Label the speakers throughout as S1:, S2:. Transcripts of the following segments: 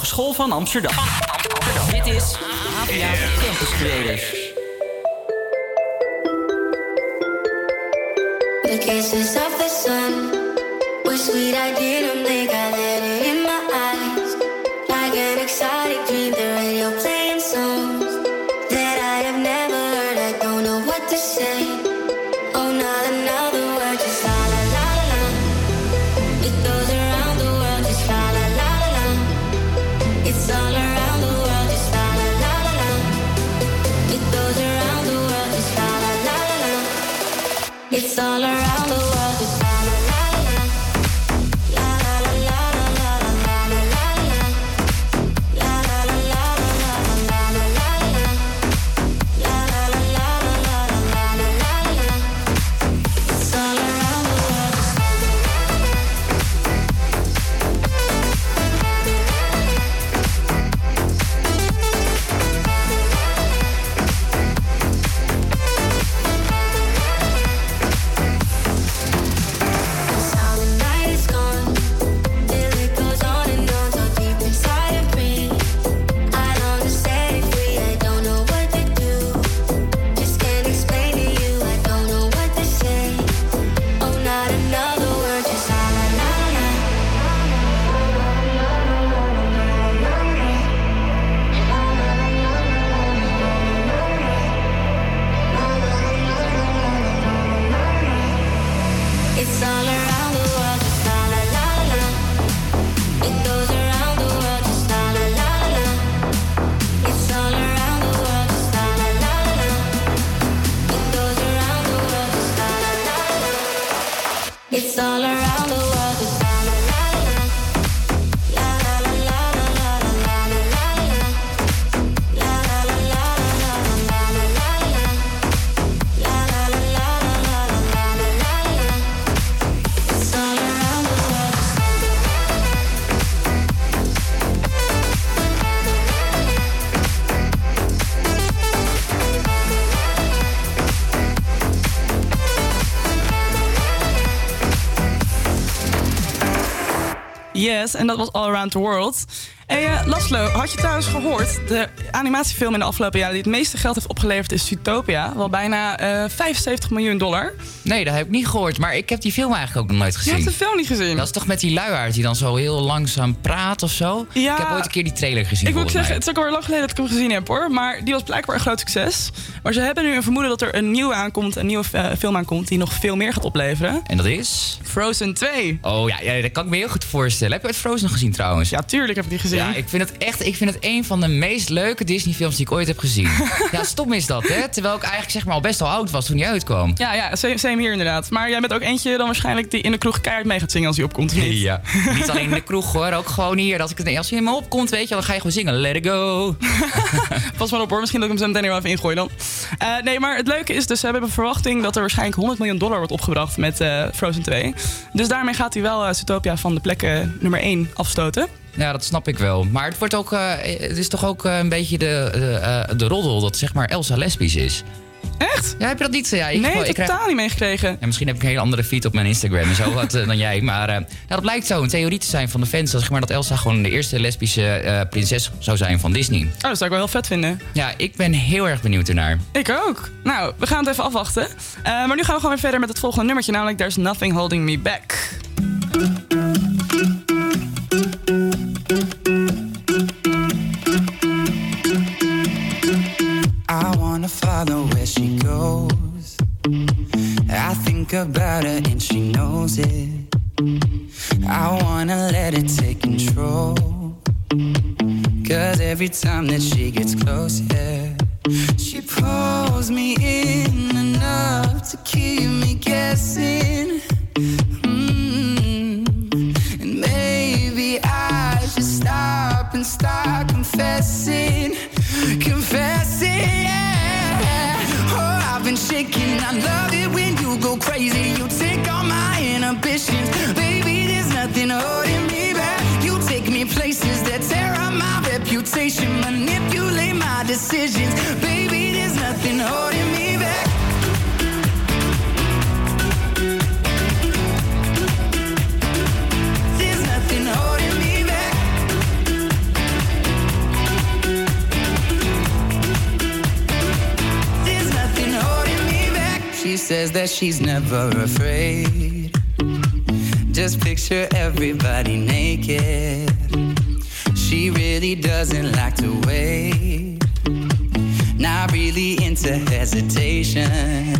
S1: Hogeschool van Amsterdam. Dit is APA Campus Creators.
S2: The kisses of the sun were sweet. I
S3: Yes, en dat was All Around the World. Hey, eh, Laszlo, had je trouwens gehoord... de animatiefilm in de afgelopen jaren... die het meeste geld heeft opgeleverd is Zootopia. Wel bijna eh 75 miljoen dollar.
S4: Nee, dat heb ik niet gehoord. Maar ik heb die film eigenlijk ook nog nooit
S3: Je
S4: gezien.
S3: hebt de film niet gezien.
S4: Dat is toch met die luiaard die dan zo heel langzaam praat of zo?
S3: Ja.
S4: Ik heb ooit een keer die trailer gezien.
S3: Ik moet zeggen,
S4: mij.
S3: het is ook alweer lang geleden dat ik hem gezien heb hoor. Maar die was blijkbaar een groot succes. Maar ze hebben nu een vermoeden dat er een nieuwe aankomt, een nieuwe eh, film aankomt die nog veel meer gaat opleveren.
S4: En dat is?
S3: Frozen 2.
S4: Oh ja, ja, dat kan ik me heel goed voorstellen. Heb je het Frozen nog gezien trouwens?
S3: Ja, tuurlijk heb ik die gezien.
S4: Ja, ik vind het echt ik vind het een van de meest leuke Disney-films die ik ooit heb gezien. ja, stom is dat, hè? Terwijl ik eigenlijk zeg maar al best wel oud was toen die uitkwam.
S3: Ja, ja, same, same hier inderdaad. Maar jij bent ook eentje dan waarschijnlijk die in de kroeg keihard mee gaat zingen als hij opkomt. niet?
S4: Ja, niet alleen in de kroeg hoor, ook gewoon hier. Als, ik, het- als hij me opkomt, weet je, dan ga je gewoon zingen. Let it go.
S3: Pas maar op hoor, misschien dat ik hem zo meteen wel even ingooien dan. Eh, nee, maar het leuke is dus, we hebben een verwachting dat er waarschijnlijk 100 miljoen dollar wordt opgebracht met eh, Frozen 2. Dus daarmee gaat hij wel eh Zootopia van de plek eh, nummer 1 afstoten.
S4: Ja, dat snap ik wel. Maar het, wordt ook, eh, het is toch ook eh, een beetje de, de, eh, de roddel dat zeg maar Elsa lesbisch is.
S3: Echt?
S4: Ja, heb je dat niet? Ja, ik,
S3: nee,
S4: ik
S3: totaal
S4: krijg-
S3: niet meegekregen.
S4: Ja, misschien heb ik een hele andere feed op mijn Instagram en zo wat, dan jij. Maar nou, dat blijkt zo een theorie te zijn van de fans. Dat, zeg maar, dat Elsa gewoon de eerste lesbische prinses zou zijn van Disney.
S3: Oh, dat zou ik wel heel vet vinden.
S4: Ja, ik ben heel erg benieuwd ernaar.
S3: Ik ook. Nou, we gaan het even afwachten. Maar nu gaan we gewoon weer verder met het volgende nummertje, namelijk There's Nothing Holding Me Back.
S5: Follow where she goes. I think about her and she knows it. I wanna let it take control. Cause every time that she gets close, yeah, she pulls me in enough to keep me guessing. Mm. And maybe I should stop and start confessing, confessing. I love it when you go crazy. You take all my inhibitions, baby. There's nothing holding me back. You take me places that tear up my reputation, manipulate my decisions, baby. There's nothing holding says that she's never afraid. Just picture everybody naked. She really doesn't like to wait. Not really into hesitation.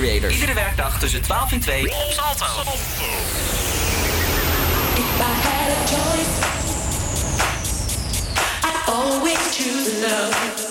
S1: Iedere werkdag tussen 12 en 2 op Salto.
S6: If I had a choice, I'd always choose love.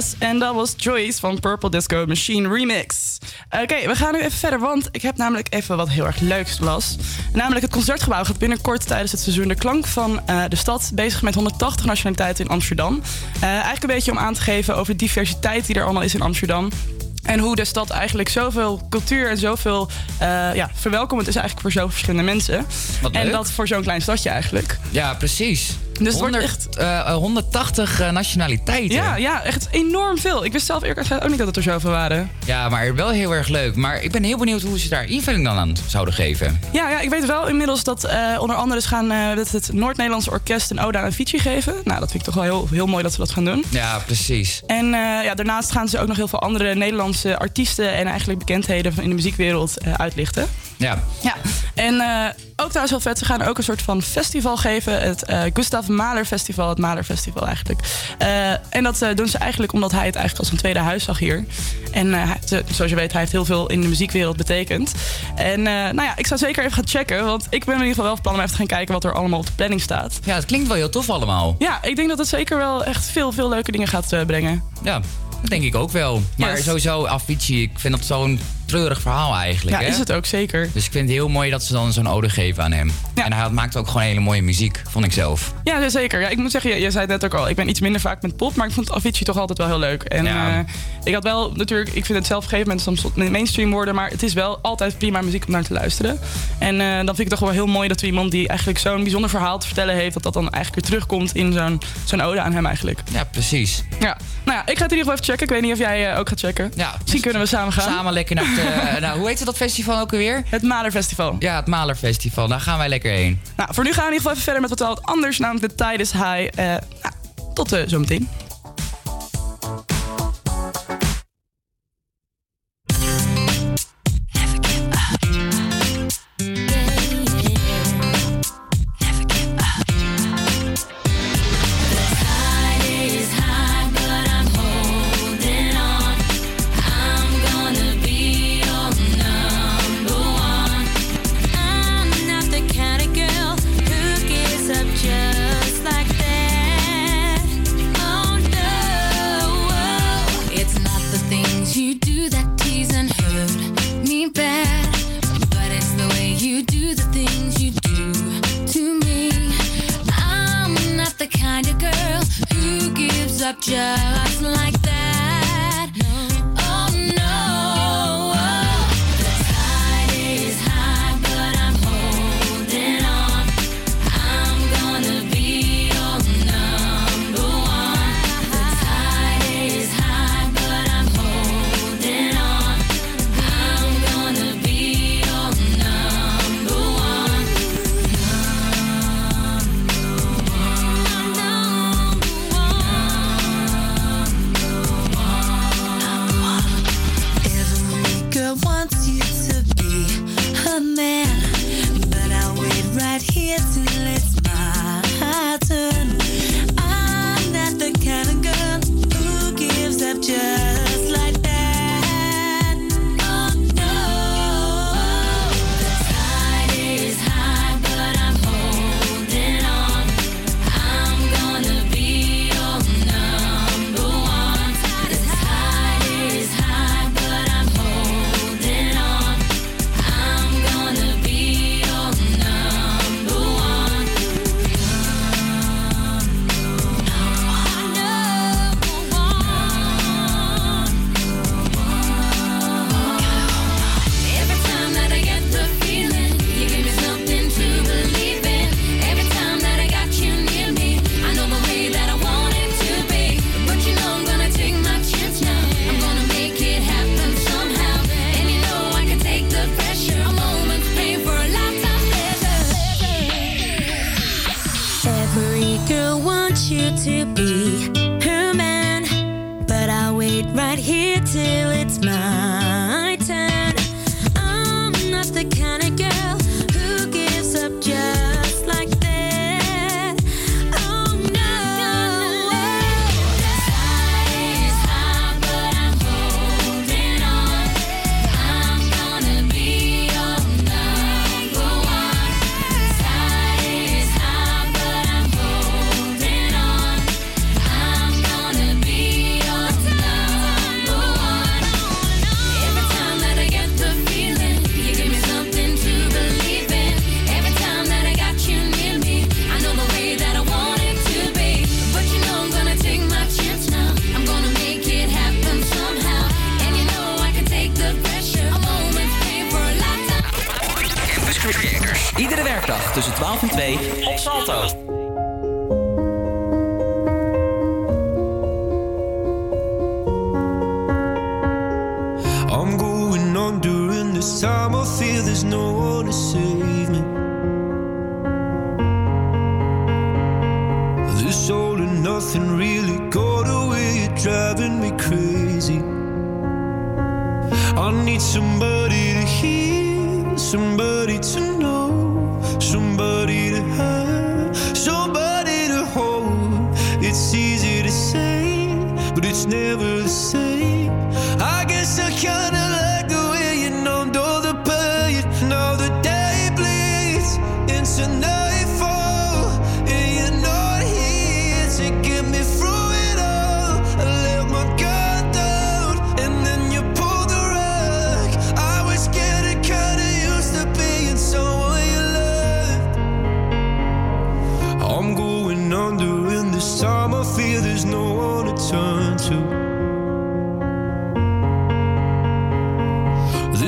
S6: Yes, en dat was Joyce van Purple Disco Machine Remix. Oké, we gaan nu even verder, want ik heb namelijk even wat heel erg leuks las. Namelijk het Concertgebouw gaat binnenkort tijdens het seizoen De Klank van eh, de stad bezig met 180 nationaliteiten in Amsterdam. Eh, eigenlijk een beetje om aan te geven over de diversiteit die er allemaal is in Amsterdam. En hoe de stad eigenlijk zoveel cultuur en zoveel eh, ja, verwelkomend is eigenlijk voor zoveel verschillende mensen.
S4: Wat
S6: en
S4: leuk.
S6: dat voor zo'n klein stadje eigenlijk.
S4: Ja, precies.
S6: Dus het wordt
S4: 100,
S6: echt-
S4: eh, 180 eh, nationaliteiten.
S6: Ja, ja, echt enorm veel. Ik wist zelf eerlijk gezegd ook niet dat het er zoveel waren.
S4: Ja, maar wel heel erg leuk. Maar ik ben heel benieuwd hoe ze daar invulling dan aan zouden geven.
S6: Ja, ja, ik weet wel inmiddels dat eh, onder andere ze gaan eh, het, het Noord-Nederlandse Orkest een ode aan Avicii geven. Nou, dat vind ik toch wel heel, heel mooi dat ze dat gaan doen.
S4: Ja, precies.
S6: En eh, ja, daarnaast gaan ze ook nog heel veel andere Nederlandse artiesten en eigenlijk bekendheden in de muziekwereld eh, uitlichten.
S4: Ja,
S6: Ja, en eh, ook trouwens heel vet, ze gaan ook een soort van festival geven. Het eh, Gustav Mahler Festival, het Mahler Festival eigenlijk. Eh, en dat doen ze eigenlijk omdat hij het eigenlijk als een tweede huis zag hier. En hij zoals je weet, hij heeft heel veel in de muziekwereld betekend. En nou ja, ik zou zeker even gaan checken, want ik ben in ieder geval wel van plan om even te gaan kijken wat er allemaal op de planning staat.
S4: ja het klinkt wel heel tof allemaal.
S6: Ja, ik denk dat het zeker wel echt veel, veel leuke dingen gaat brengen.
S4: Ja, dat denk ik ook wel. Maar
S6: Yes.
S4: sowieso, Avicii, ik vind dat zo'n treurig verhaal eigenlijk.
S6: Ja,
S4: hè?
S6: is het ook zeker.
S4: Dus ik vind het heel mooi dat ze dan zo'n ode geven aan hem.
S6: Ja.
S4: En hij maakt ook gewoon hele mooie muziek, vond ik zelf.
S6: Ja, zeker. Ja, ik moet zeggen, je, je zei het net ook al. Ik ben iets minder vaak met pop, maar ik vond Avicii toch altijd wel heel leuk. En
S4: Ja.
S6: eh, ik had wel natuurlijk, ik vind het zelf op een gegeven moment soms mainstream worden, maar het is wel altijd prima muziek om naar te luisteren. En eh, dan vind ik het toch wel heel mooi dat er iemand die eigenlijk zo'n bijzonder verhaal te vertellen heeft, dat dat dan eigenlijk weer terugkomt in zo'n zo'n ode aan hem eigenlijk.
S4: Ja, precies.
S6: Ja, nou ja, ik ga het in ieder geval even checken. Ik weet niet of jij eh, ook gaat checken.
S4: Ja.
S6: Misschien kunnen we samen gaan.
S4: Samen lekker naar nou, hoe heet dat festival ook alweer?
S6: Het Mahler Festival.
S4: Ja, het Malerfestival. Daar gaan wij lekker heen.
S6: Nou, voor nu gaan we in ieder geval even verder met wat wat anders, namelijk de Tide is High. Eh, nou, tot eh, zometeen.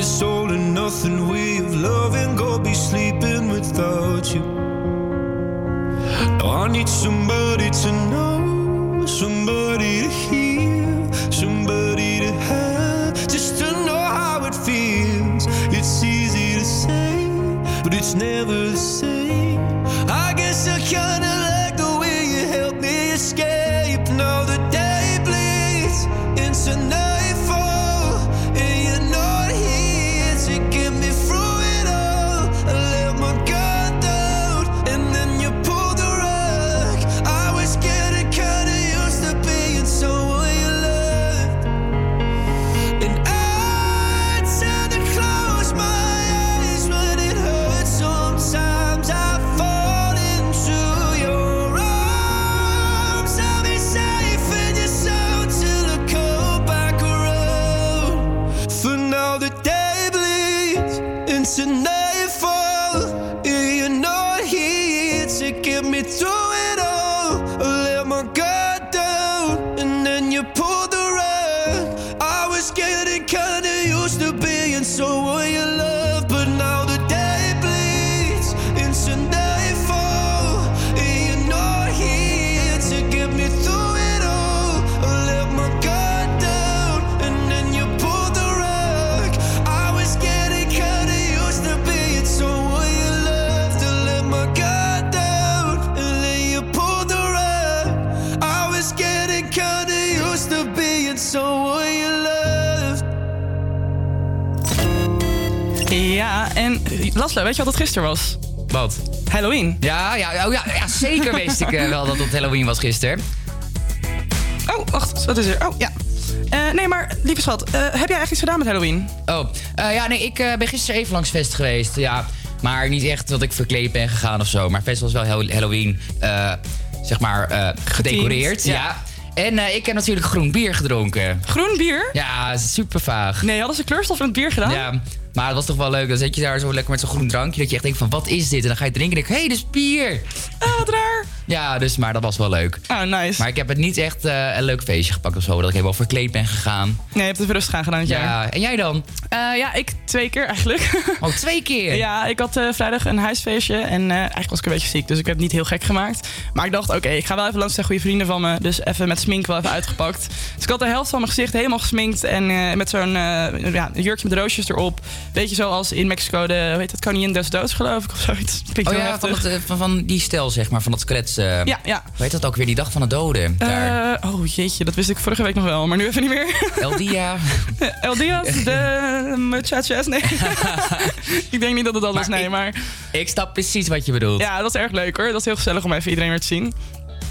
S7: This all and nothing way of loving, go be sleeping without you. Now I need somebody to know, somebody to hear, somebody to have, just to know how it feels. It's easy to say, but it's never the same.
S3: En Laslo, weet je wat het gisteren was?
S4: Wat?
S3: Halloween.
S4: Ja, ja, oh, ja, ja zeker wist ik eh, wel dat het Halloween was gisteren.
S3: Oh, wacht, wat is er? Oh, ja. Eh, nee, maar lieve schat, eh, heb jij echt iets gedaan met Halloween?
S4: Oh, ja, nee, ik ben gisteren even langs Fest geweest. Ja, maar niet echt dat ik verkleed ben gegaan of zo. Maar Fest was wel Halloween, zeg maar, gedecoreerd.
S3: ja.
S4: Ja. En ik heb natuurlijk groen bier gedronken.
S3: Groen bier?
S4: Ja, super vaag.
S3: Nee, hadden ze kleurstof in het bier gedaan?
S4: Ja, maar het was toch wel leuk. Dan zit je daar zo lekker met zo'n groen drankje. Dat je echt denkt van, wat is dit? En dan ga je drinken en denk hé, hey, dit is bier.
S3: Ah, wat raar.
S4: Ja, dus, maar dat was wel leuk.
S3: Oh, nice.
S4: Maar ik heb het niet echt eh, een leuk feestje gepakt of zo. Dat ik helemaal verkleed ben gegaan.
S3: Nee, je hebt het even rustig aan gedaan het jaar.
S4: Ja, en jij dan?
S3: Eh, ja, ik twee keer eigenlijk.
S4: Oh, twee keer?
S3: Ja, ik had eh, vrijdag een huisfeestje en eigenlijk was ik een beetje ziek, dus ik heb het niet heel gek gemaakt. Maar ik dacht, oké, ik ga wel even langs de goede vrienden van me, dus even met smink wel even uitgepakt. Dus ik had de helft van mijn gezicht helemaal gesminkt en met zo'n ja, jurkje met roosjes erop. Weet je, zoals in Mexico de, hoe heet het, koningin des doods geloof ik of zoiets. Klinkt
S4: Oh ja, van,
S3: heftig.
S4: het, eh, van, van die stijl, zeg maar, van dat skelets. eh,
S3: Ja, ja.
S4: Hoe heet dat ook weer? Die dag van de doden. Daar.
S3: Eh, oh jeetje, dat wist ik vorige week nog wel, maar nu even niet meer.
S4: El Dia.
S3: El Diaz, de muchachas, nee. ik denk niet dat het dat was, nee,
S4: ik-
S3: maar...
S4: Ik snap precies wat je bedoelt.
S3: Ja, dat is erg leuk hoor. Dat is heel gezellig om even iedereen weer te zien.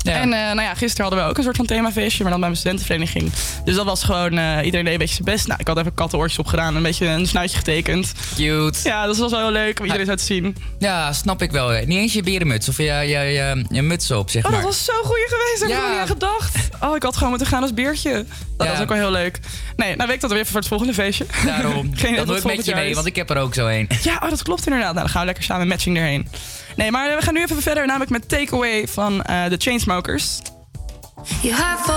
S4: Ja.
S3: En eh, nou ja, gisteren hadden we ook een soort van themafeestje, maar dan bij mijn studentenvereniging. Dus dat was gewoon, eh, iedereen deed een beetje zijn best. Nou, ik had even kattenoortjes opgedaan, een beetje een snuitje getekend.
S4: Cute.
S3: Ja, dus dat was wel heel leuk om iedereen zo te zien.
S4: Ja, snap ik wel. Niet eens je berenmuts of je, je, je, je muts op, zeg
S3: Oh,
S4: maar.
S3: dat was zo goeie geweest. Heb ik
S4: Ja.
S3: nog niet aan gedacht. Oh, ik had gewoon moeten gaan als beertje. Dat
S4: Ja.
S3: was ook wel heel leuk. Nee, nou weet ik dat weer voor het volgende feestje.
S4: Daarom.
S3: Geen
S4: dat doe ik met je mee, want ik heb er ook zo een.
S3: Ja, oh, dat klopt inderdaad. Nou, dan gaan we lekker samen matching erheen. Nee, maar we gaan nu even verder, namelijk met Takeaway van eh de Chainsmokers.
S8: You have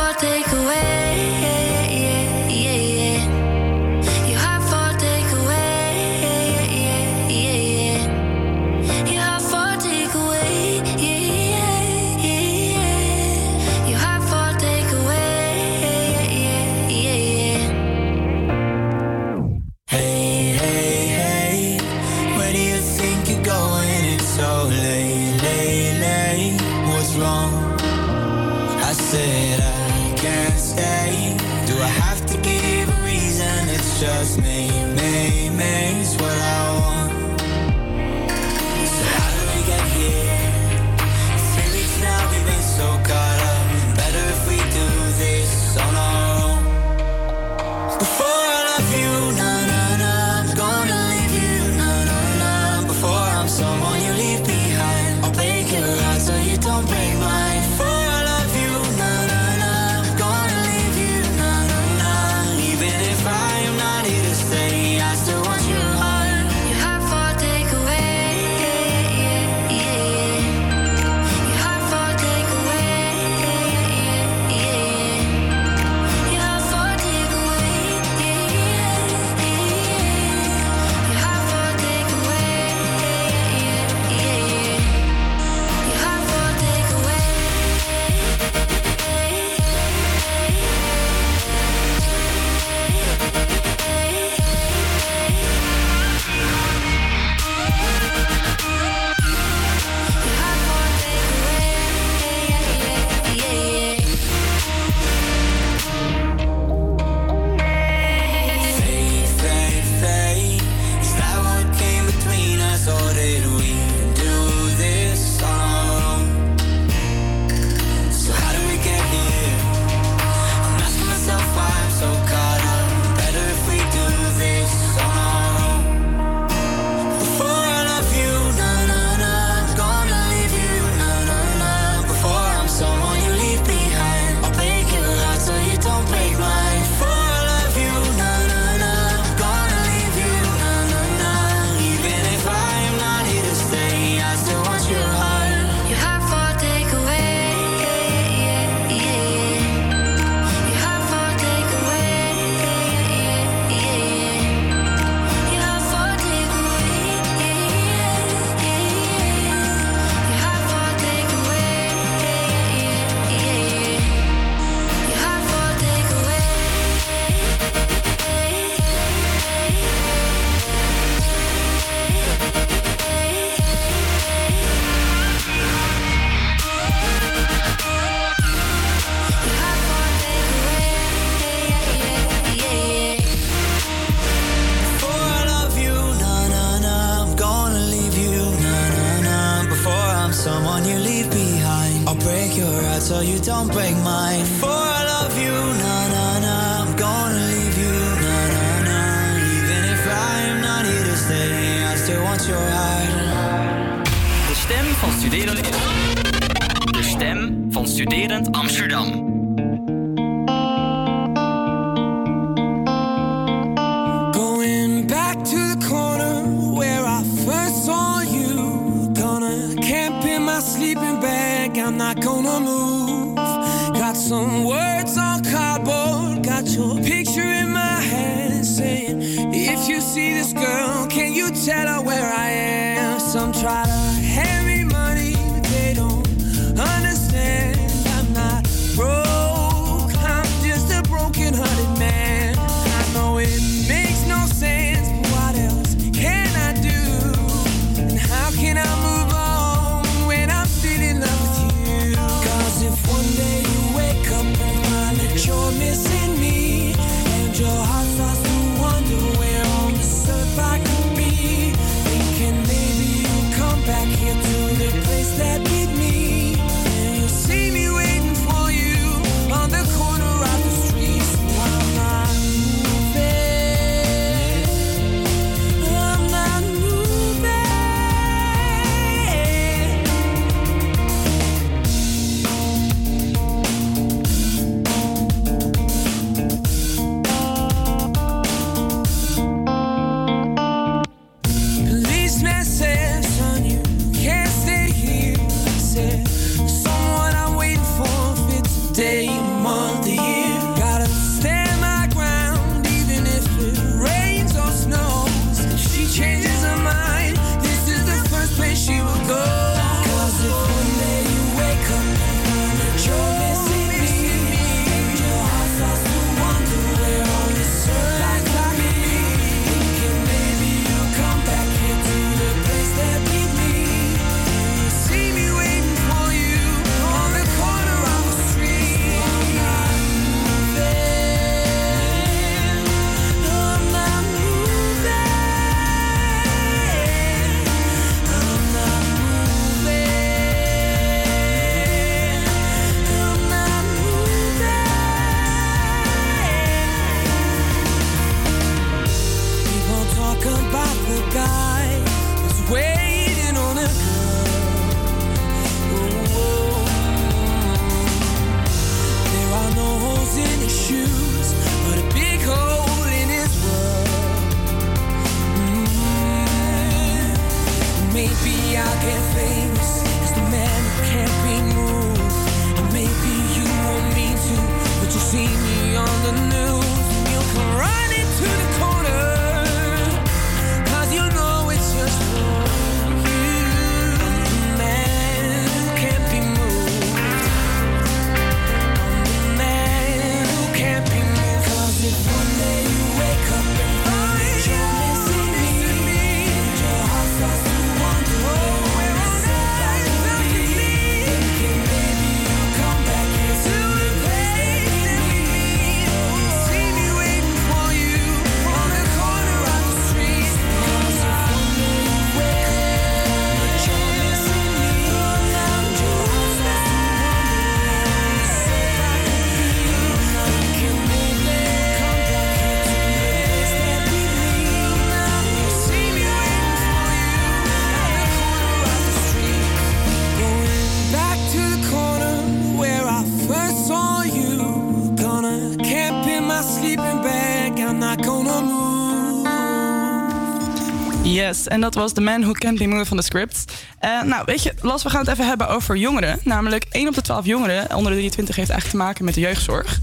S3: En dat was The Man Who Can't Be Moved van de script. Eh, nou, weet je, Las, we gaan het even hebben over jongeren. Namelijk 1 op de 12 jongeren onder de 23 heeft eigenlijk te maken met de jeugdzorg.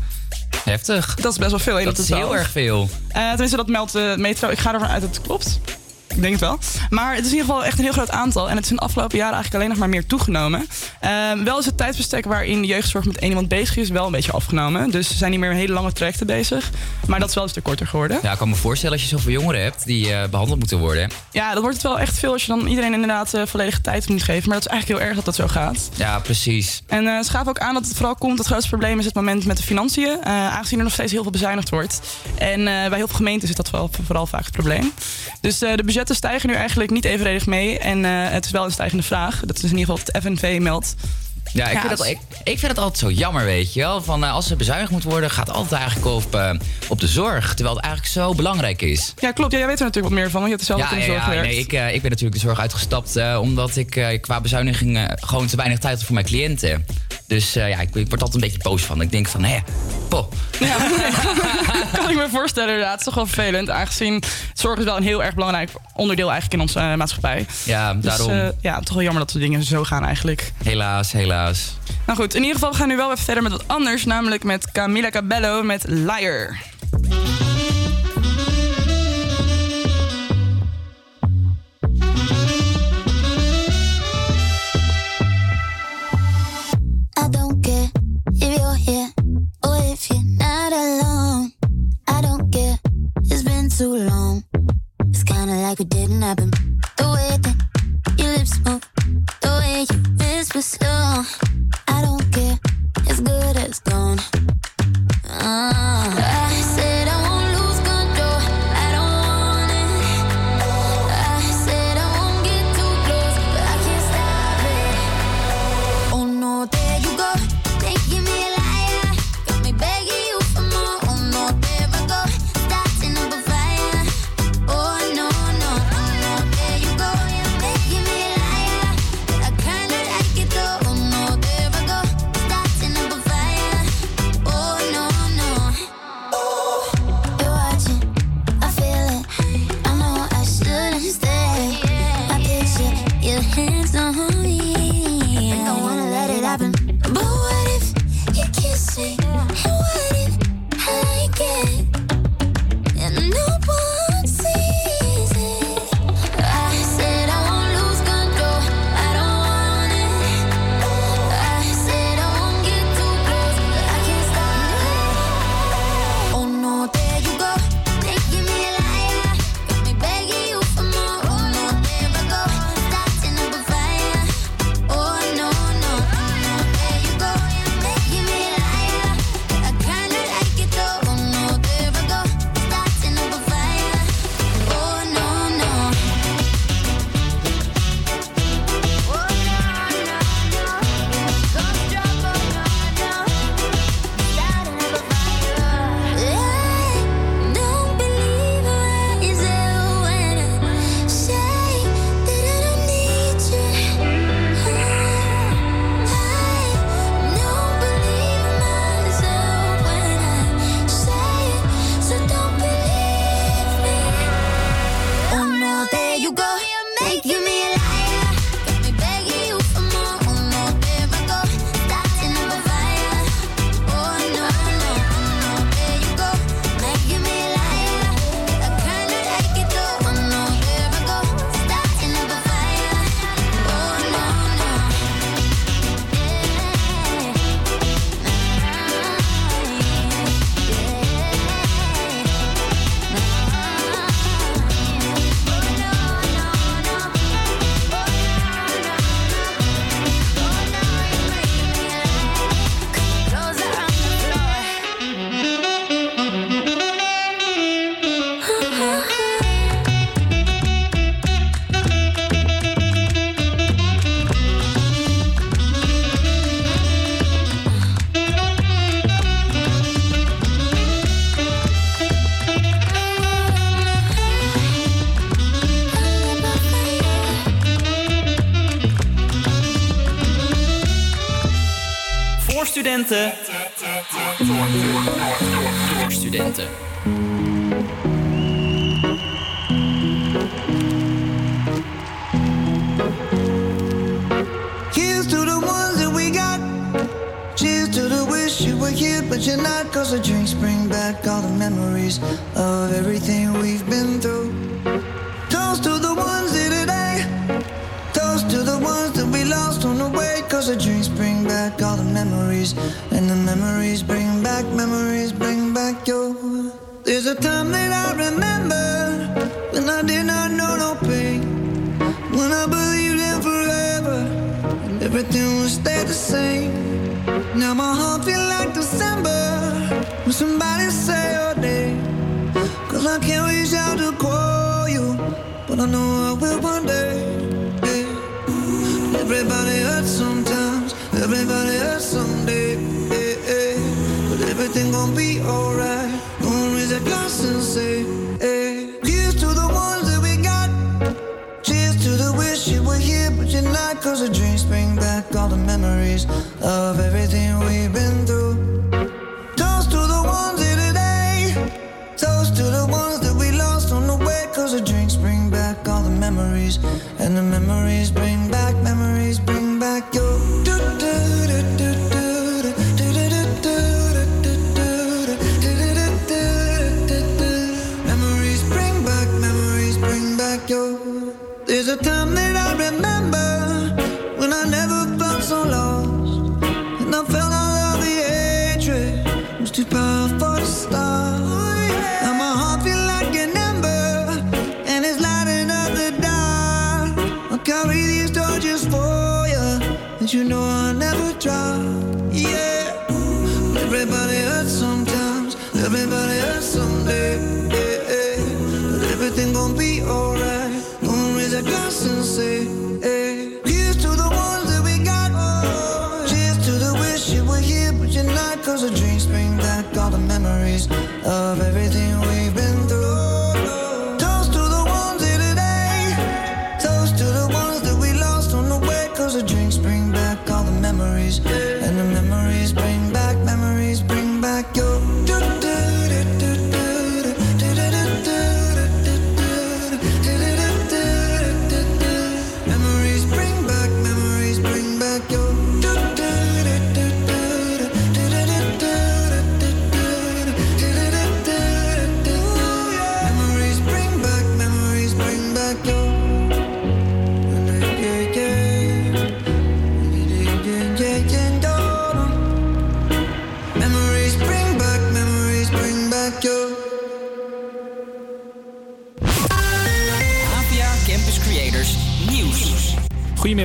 S4: Heftig.
S3: Dat is best wel veel, 1
S4: Dat
S3: op de
S4: is
S3: 12.
S4: heel erg veel.
S3: Eh, tenminste, dat meldt de metro. Ik ga ervan uit dat het klopt. Ik denk het wel. Maar het is in ieder geval echt een heel groot aantal. En het is in de afgelopen jaren eigenlijk alleen nog maar meer toegenomen. Eh, wel is het tijdsbestek waarin de jeugdzorg met één iemand bezig is wel een beetje afgenomen. Dus ze zijn niet meer hele lange trajecten bezig. Maar dat is wel een stuk korter geworden.
S4: Ja, ik kan me voorstellen als je zoveel jongeren hebt die eh, behandeld moeten worden.
S3: Ja, dat wordt het wel echt veel als je dan iedereen inderdaad eh, volledige tijd moet geven. Maar dat is eigenlijk heel erg dat dat zo gaat.
S4: Ja, precies.
S3: En eh ze gaven ook aan dat het vooral komt. Het grootste probleem is het moment met de financiën. aangezien er nog steeds heel veel bezuinigd wordt. En bij heel veel gemeenten is dat wel, vooral vaak het probleem. Dus de budgetten stijgen nu eigenlijk niet evenredig mee. En het is wel een stijgende vraag. Dat is in ieder geval wat het FNV meldt.
S4: Ja, ik,
S3: Ja,
S4: vind,
S3: het
S4: dat, ik, ik vind het altijd zo jammer, weet je wel. Van, eh, als er bezuinigd moet worden, gaat het altijd eigenlijk op, eh, op de zorg. Terwijl het eigenlijk zo belangrijk is.
S3: Ja, klopt. Ja, jij weet er natuurlijk wat meer van. Want je hebt zelf ook
S4: Ja,
S3: in de
S4: ja,
S3: zorg
S4: ja,
S3: gewerkt.
S4: nee, ik, eh, ik ben natuurlijk de zorg uitgestapt omdat ik qua bezuiniging eh, gewoon te weinig tijd had voor mijn cliënten. Dus eh, ja, ik, ik word altijd een beetje boos van. Ik denk van, hé, po.
S3: kan ik me voorstellen inderdaad. Het is toch wel vervelend. Aangezien zorg is wel een heel erg belangrijk onderdeel eigenlijk in onze eh, maatschappij.
S4: Ja,
S3: Dus
S4: daarom.
S3: eh, ja, toch wel jammer dat de dingen zo gaan eigenlijk.
S4: Helaas, helaas.
S3: Nou goed, in ieder geval we gaan nu wel even verder met wat anders. Namelijk met Camila Cabello met Liar.
S2: Happen.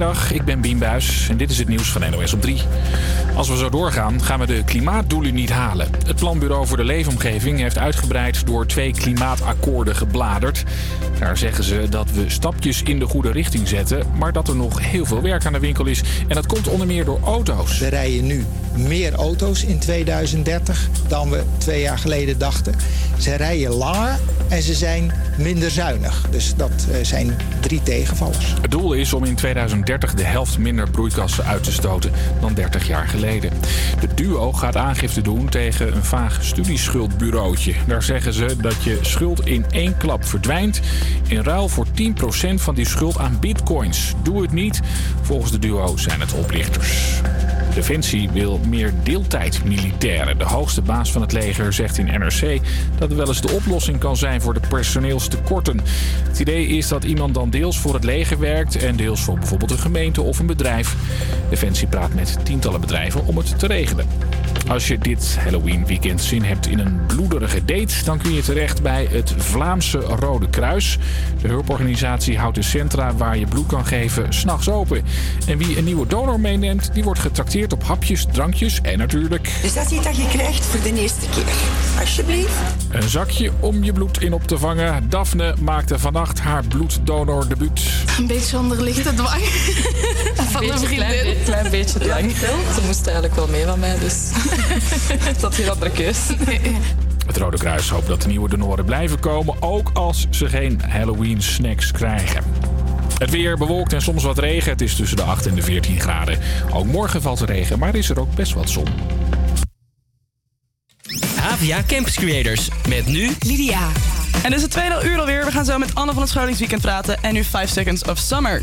S9: Ik ben Bien Buis en dit is het nieuws van NOS op 3. Als we zo doorgaan, gaan we de klimaatdoelen niet halen. Het Planbureau voor de Leefomgeving heeft uitgebreid door twee klimaatakkoorden gebladerd. Daar zeggen ze dat we stapjes in de goede richting zetten, maar dat er nog heel veel werk aan de winkel is. En dat komt onder meer door auto's.
S10: We rijden nu meer auto's in 2030 dan we twee jaar geleden dachten. Ze rijden langer en ze zijn minder zuinig. Dus dat eh, zijn drie tegenvallers.
S9: Het doel is om in 2030 de helft minder broeikassen uit te stoten dan 30 jaar geleden. De duo gaat aangifte doen tegen een vaag studieschuldbureautje. Daar zeggen ze dat je schuld in één klap verdwijnt in ruil voor 10% van die schuld aan bitcoins. Doe het niet. Volgens de duo zijn het oplichters. Defensie wil meer deeltijd militairen. De hoogste baas van het leger zegt in NRC dat het wel eens de oplossing kan zijn voor de personeelstekorten. Het idee is dat iemand dan deels voor het leger werkt en deels voor bijvoorbeeld een gemeente of een bedrijf. Defensie praat met tientallen bedrijven om het te regelen. Als je dit Halloween weekend zin hebt in een bloederige date, dan kun je terecht bij het Vlaamse Rode Kruis. De hulporganisatie houdt de centra waar je bloed kan geven s'nachts open. En wie een nieuwe donor meeneemt, die wordt getrakteerd op hapjes, drankjes en natuurlijk
S11: Dus dat is iets dat je krijgt voor de eerste keer. Alsjeblieft.
S9: een zakje om je bloed in op te vangen. Daphne maakte vannacht haar bloeddonor debuut.
S12: Een beetje onder lichte dwang. Van een
S13: Beetje, klein,
S12: vriendin.
S13: be- klein beetje te lang. Ze moest eigenlijk wel mee van mij, dus dat had geen andere keus.
S9: Het Rode Kruis hoopt dat de nieuwe donoren blijven komen, ook als ze geen Halloween snacks krijgen. Het weer bewolkt en soms wat regen. Het is tussen de 8 en de 14 graden. Ook morgen valt er regen, maar is er ook best wat zon.
S2: APA Campus Creators. Met nu
S3: Lydia. En dit is het tweede uur alweer. We gaan zo met Anne van het Scholingsweekend praten. En nu 5 Seconds of Summer.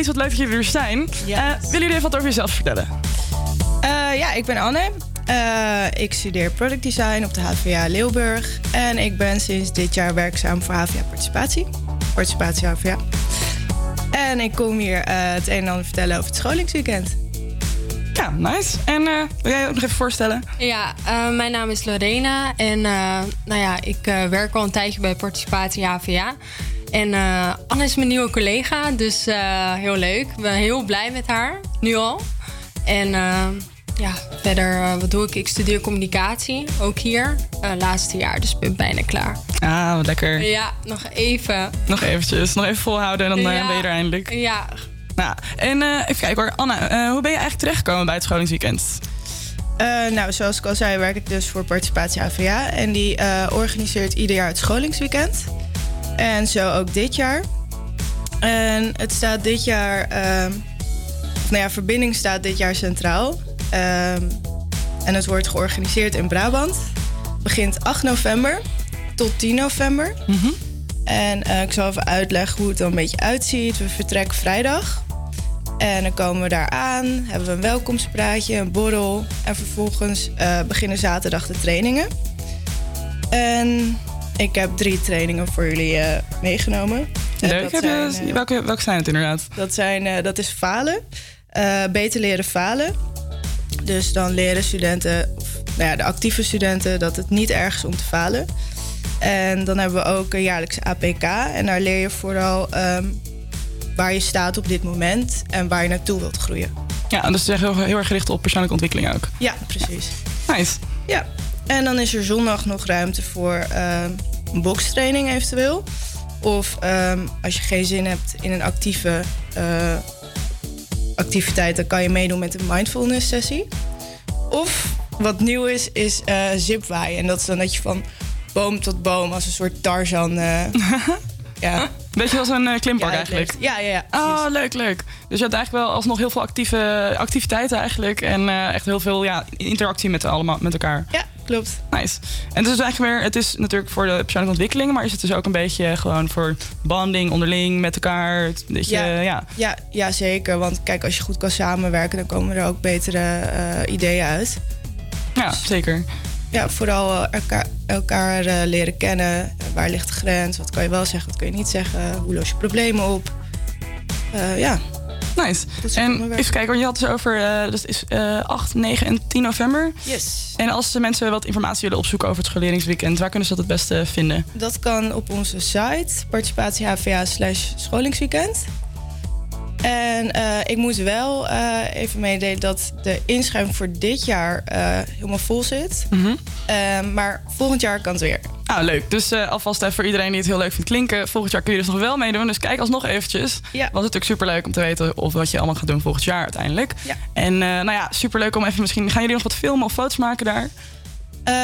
S3: Ladies, wat leuk dat jullie er zijn. Eh, willen jullie even wat over jezelf vertellen?
S14: Eh, ja, ik ben Anne. Eh, ik studeer product design op de HVA Leeuwburg. En ik ben sinds dit jaar werkzaam voor HVA Participatie. Participatie HVA. En ik kom hier eh, het een en ander vertellen over het scholingsweekend.
S3: Ja, nice. En eh, wil jij je ook nog even voorstellen?
S15: Ja, eh, mijn naam is Lorena en eh, nou ja, ik eh, werk al een tijdje bij Participatie HVA. En eh, Anne is mijn nieuwe collega, dus eh, heel leuk. Ik ben heel blij met haar, nu al. En eh, ja, verder, wat doe ik? Ik studeer communicatie, ook hier. Eh, laatste jaar, dus ik ben bijna klaar.
S3: Ah, wat lekker.
S15: Ja, nog even.
S3: Nog eventjes, nog even volhouden en dan
S15: Ja.
S3: ben je er eindelijk.
S15: Ja,
S3: Nou, en eh, even kijken hoor. Anna, eh, hoe ben je eigenlijk terechtgekomen bij het scholingsweekend?
S14: Eh, nou, zoals ik al zei, werk ik dus voor Participatie HVA. En die eh, organiseert ieder jaar het scholingsweekend. En zo ook dit jaar. En het staat dit jaar... ehm, nou ja, verbinding staat dit jaar centraal. Ehm, en het wordt georganiseerd in Brabant. Begint 8 november tot 10 november. En eh, ik zal even uitleggen hoe het er een beetje uitziet. We vertrekken vrijdag. En dan komen we daar aan, hebben we een welkomstpraatje, een borrel. En vervolgens eh, beginnen zaterdag de trainingen. En ik heb drie trainingen voor jullie eh, meegenomen. En
S3: Leuk. je-
S14: eh,
S3: welke, welke zijn het inderdaad?
S14: dat, zijn, eh, dat is falen. Beter leren falen. Dus dan leren studenten, of
S16: nou ja, de actieve studenten dat het niet erg is om te falen. En dan hebben we ook een jaarlijkse APK. En daar leer je vooral ehm, waar je staat op dit moment en waar je naartoe wilt groeien.
S3: Ja, en dus heel, heel erg gericht op persoonlijke ontwikkeling ook.
S16: Ja, precies.
S3: Nice.
S16: Ja, en dan is er zondag nog ruimte voor ehm, een bokstraining eventueel. Of ehm, als je geen zin hebt in een actieve eh, activiteit, dan kan je meedoen met een mindfulness sessie. Of wat nieuw is, is eh zipwaaien. En dat is dan dat je van boom tot boom als een soort Tarzan. eh, ja.
S3: Beetje als een eh, klimpark
S16: Ja,
S3: eigenlijk.
S16: Ja, ja, ja.
S3: Oh, leuk, leuk. Dus je hebt eigenlijk wel alsnog heel veel actieve activiteiten eigenlijk. En echt heel veel ja, interactie met, allemaal, met elkaar.
S16: Ja, klopt.
S3: Nice. En het is dus eigenlijk weer, het is natuurlijk voor de persoonlijke ontwikkeling, maar is het dus ook een beetje gewoon voor bonding onderling met elkaar. Dat je, ja. Ja.
S16: Ja, ja, zeker. Want kijk, als je goed kan samenwerken, dan komen er ook betere eh, ideeën uit.
S3: zeker.
S16: Ja, vooral eh, elkaar, elkaar eh, leren kennen. Eh, Waar ligt de grens? Wat kan je wel zeggen, wat kun je niet zeggen? Hoe los je problemen op? Eh, ja.
S3: Nice. En even kijken, want je had het dus over, eh, dat is eh 8, 9 en 10 november.
S16: Yes.
S3: En als de mensen wat informatie willen opzoeken over het scholeringsweekend, waar kunnen ze dat het beste vinden?
S16: Dat kan op onze site, participatie-HVA slash scholingsweekend. En eh, ik moet wel eh, even meedelen dat de inschrijving voor dit jaar eh, helemaal vol zit. Eh, maar volgend jaar kan het weer.
S3: Ah, leuk. Dus alvast even voor iedereen die het heel leuk vindt klinken. Volgend jaar kun je dus nog wel meedoen. Dus kijk alsnog eventjes.
S16: Ja.
S3: Was natuurlijk superleuk om te weten of wat je allemaal gaat doen volgend jaar uiteindelijk.
S16: Ja.
S3: En nou ja, superleuk om even misschien... Gaan jullie nog wat filmen of foto's maken daar?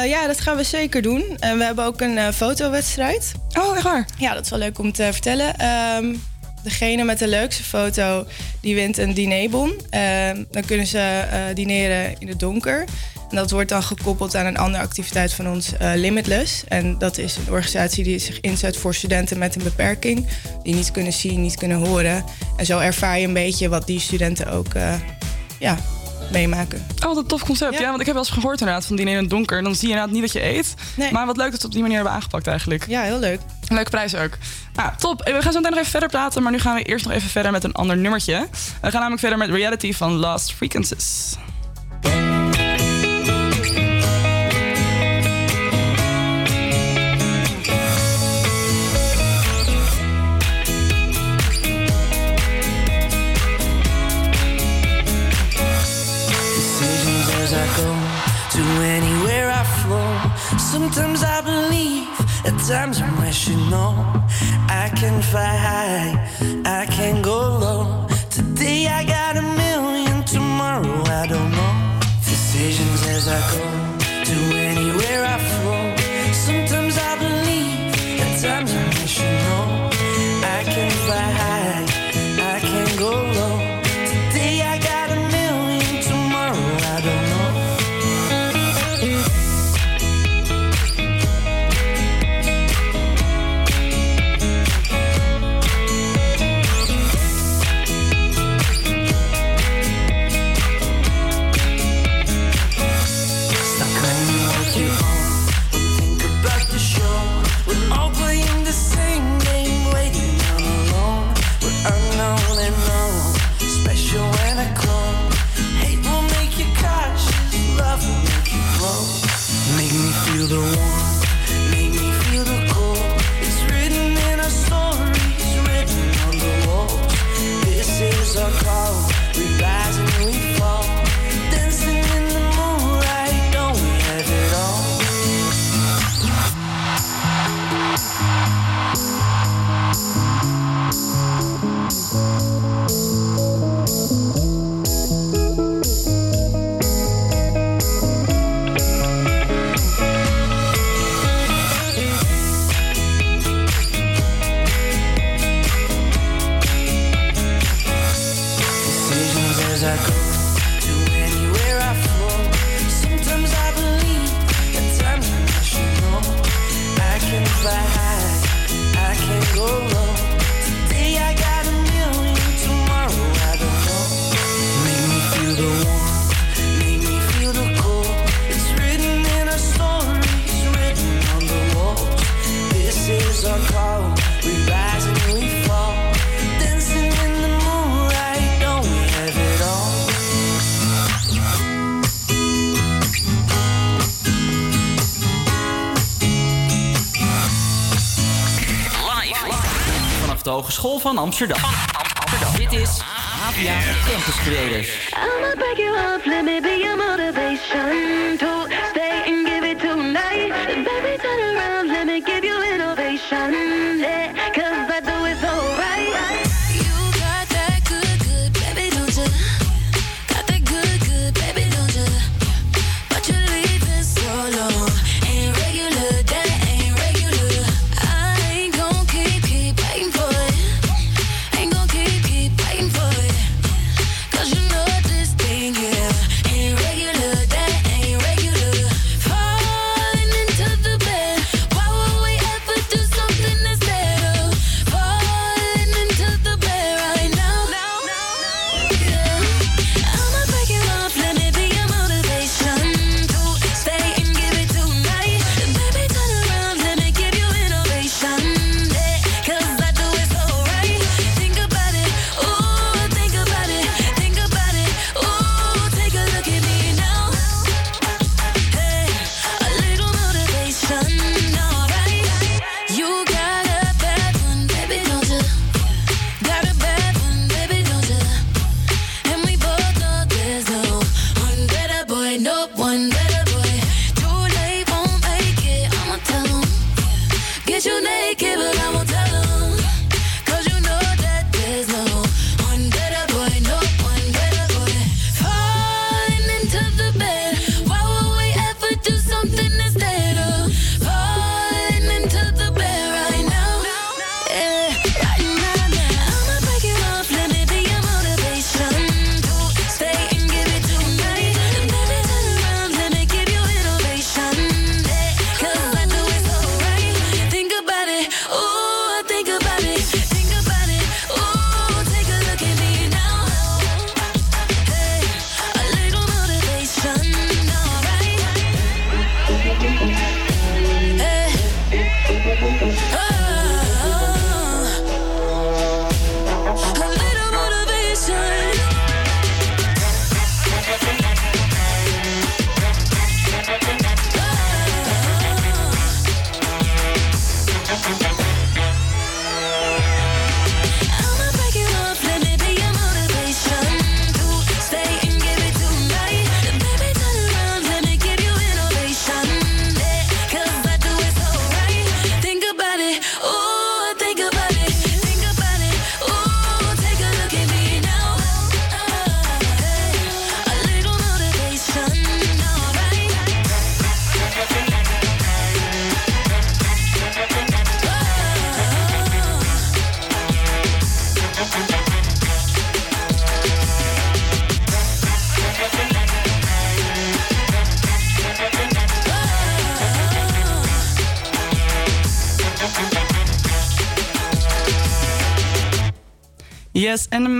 S16: Ja, dat gaan we zeker doen. En we hebben ook een eh, fotowedstrijd.
S3: Oh, echt waar?
S16: Ja, dat is wel leuk om te vertellen. Ehm, degene met de leukste foto, die wint een dinerbon. Ehm, dan kunnen ze eh, dineren in het donker. En dat wordt dan gekoppeld aan een andere activiteit van ons, eh, Limitless. En dat is een organisatie die zich inzet voor studenten met een beperking. Die niet kunnen zien, niet kunnen horen. En zo ervaar je een beetje wat die studenten ook eh, ja, meemaken.
S3: Oh, wat een tof concept. Ja. want ik heb wel eens gehoord inderdaad van diner in het donker. Dan zie je inderdaad niet wat je eet. Maar wat leuk dat ze het op die manier hebben aangepakt eigenlijk.
S16: Ja, heel leuk.
S3: Leuke prijs ook. Nou, top. We gaan zo meteen nog even verder praten. Maar nu gaan we eerst nog even verder met een ander nummertje. We gaan namelijk verder met Reality van Lost Frequencies.
S17: Flow. Sometimes I believe, at times I'm rational. I can fly high, I can go low. Today I got a million, tomorrow I don't know. Decisions as I go to anywhere I flow. Sometimes I believe, at times I'm rational. I can fly high,
S2: Hogeschool van Amsterdam. Dit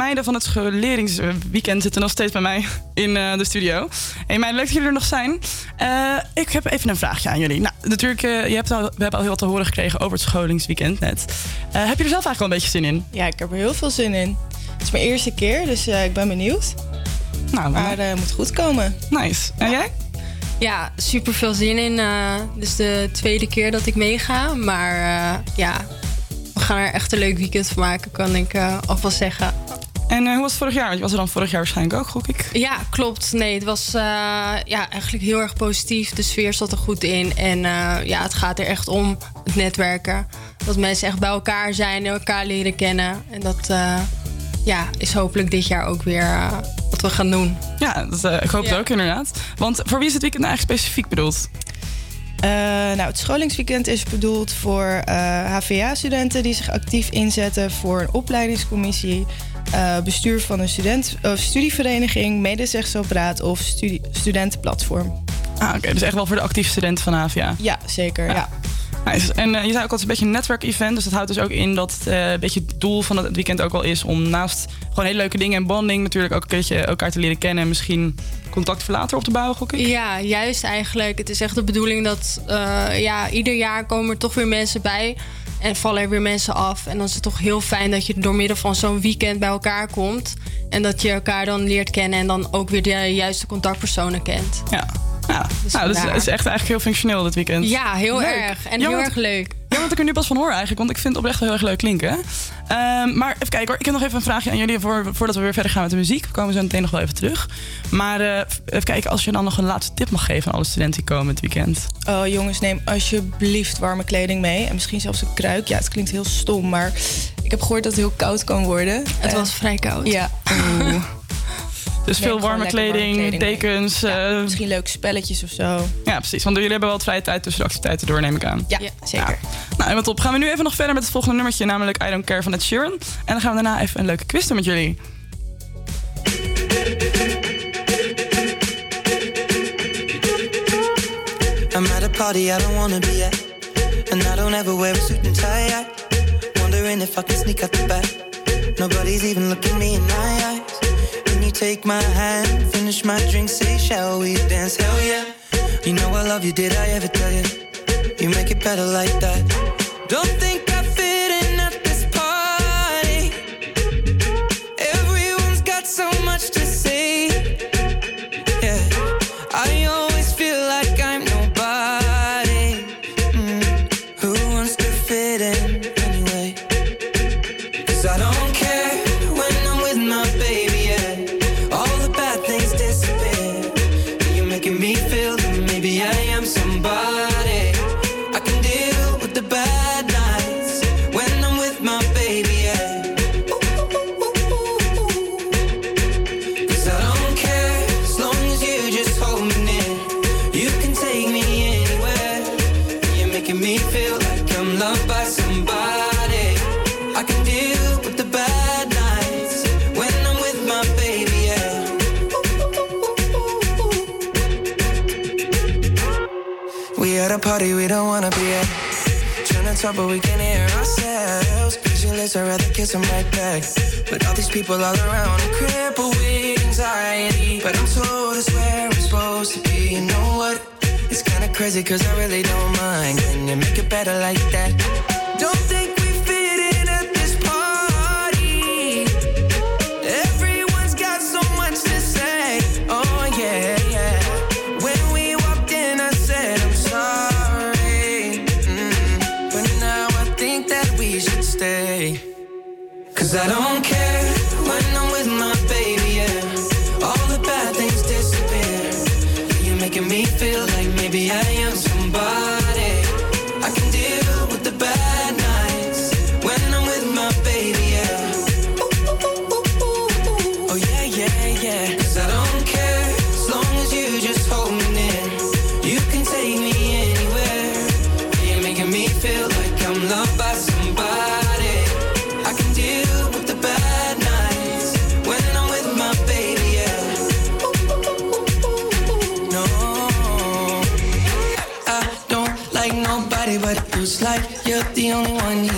S3: meiden van het scholieringsweekend zitten nog steeds bij mij in eh, de studio. Hey meiden, leuk dat jullie er nog zijn. Eh, ik heb even een vraagje aan jullie. Nou, natuurlijk, eh, je hebt al, we hebben al heel wat te horen gekregen over het scholingsweekend net. Eh, heb je er zelf eigenlijk wel een beetje zin in?
S16: Ja, ik heb er heel veel zin in. Het is mijn eerste keer, dus eh, ik ben benieuwd.
S3: Nou,
S16: maar het moet goed komen.
S3: Nice. En jij?
S15: Ja, super veel zin in. eh dus de tweede keer dat ik meega. Maar eh, ja, we gaan er echt een leuk weekend van maken, kan ik eh alvast zeggen.
S3: En eh, hoe was het vorig jaar? Want je was er dan vorig jaar waarschijnlijk ook, gok ik.
S15: Ja, klopt. Nee, het was eh, ja, eigenlijk heel erg positief. De sfeer zat er goed in. En eh, ja, het gaat er echt om het netwerken. Dat mensen echt bij elkaar zijn en elkaar leren kennen. En dat eh, ja, is hopelijk dit jaar ook weer wat we gaan doen.
S3: Ja, dat, ik hoop het ook inderdaad. Want voor wie is het weekend nou eigenlijk specifiek bedoeld?
S16: Eh, nou, het scholingsweekend is bedoeld voor HVA-studenten die zich actief inzetten voor een opleidingscommissie, eh, bestuur van een student, of studievereniging, medezegselpraat of studie, studentenplatform.
S3: Ah, oké. dus echt wel voor de actieve studenten van HVA.
S16: Ja, zeker. Ja.
S3: Nice. En eh, je zei ook al, het is een beetje een netwerkevent. Dus dat houdt dus ook in dat het eh, een beetje het doel van het weekend ook wel is... om naast gewoon hele leuke dingen en bonding... natuurlijk ook een keertje elkaar te leren kennen... en misschien contact voor later op te bouwen, gok ik?
S15: Ja, juist eigenlijk. Het is echt de bedoeling dat eh, ja, ieder jaar komen er toch weer mensen bij. En vallen er weer mensen af. En dan is het toch heel fijn dat je door middel van zo'n weekend bij elkaar komt. En dat je elkaar dan leert kennen en dan ook weer de juiste contactpersonen kent.
S3: Ja. Ja, nou, dus
S15: vandaar.
S3: het is echt eigenlijk heel functioneel dit weekend.
S15: Ja, heel
S3: Leuk.
S15: erg. En heel erg leuk.
S3: Ja, dat ik er nu pas van hoor eigenlijk, want ik vind het oprecht wel heel erg leuk klinken. Ehm, maar even kijken hoor, ik heb nog even een vraagje aan jullie voor, voordat we weer verder gaan met de muziek. We komen zo meteen nog wel even terug. Maar eh, even kijken, als je dan nog een laatste tip mag geven aan alle studenten die komen het weekend.
S16: Oh jongens, neem alsjeblieft warme kleding mee. En misschien zelfs een kruik. Ja, het klinkt heel stom, maar ik heb gehoord dat het heel koud kan worden.
S15: Het was vrij koud.
S16: Ja.
S3: Dus veel warme kleding, dekens. eh,
S16: Misschien leuke spelletjes of zo.
S3: ja, precies. Want jullie hebben wel wat vrije tijd tussen de activiteiten door, neem ik aan.
S16: Ja, zeker.
S3: Nou, en wat op. Gaan we nu even nog verder met het volgende nummertje, namelijk I Don't Care van Ed Sheeran. En dan gaan we daarna even een leuke quiz doen met jullie.
S17: I'm at a party I don't wanna be at. And I don't ever wear a suit and tie. I wondering if I can sneak out the back. Nobody's even looking me in my eyes. Take my hand, finish my drink, say, shall we dance? Hell yeah. You know I love you, did I ever tell you? You make it better like that. Don't think I talk, but we can hear ourselves. Pictureless, I'd rather kiss them right back. But all these people all around, I'm with anxiety. But I'm told it's where I'm supposed to be. You know what? It's kinda crazy, cause I really don't mind. Can you make it better like that? Cause I don't care when I'm with my baby, yeah. All the bad things disappear. You're making me feel like maybe I you're the only one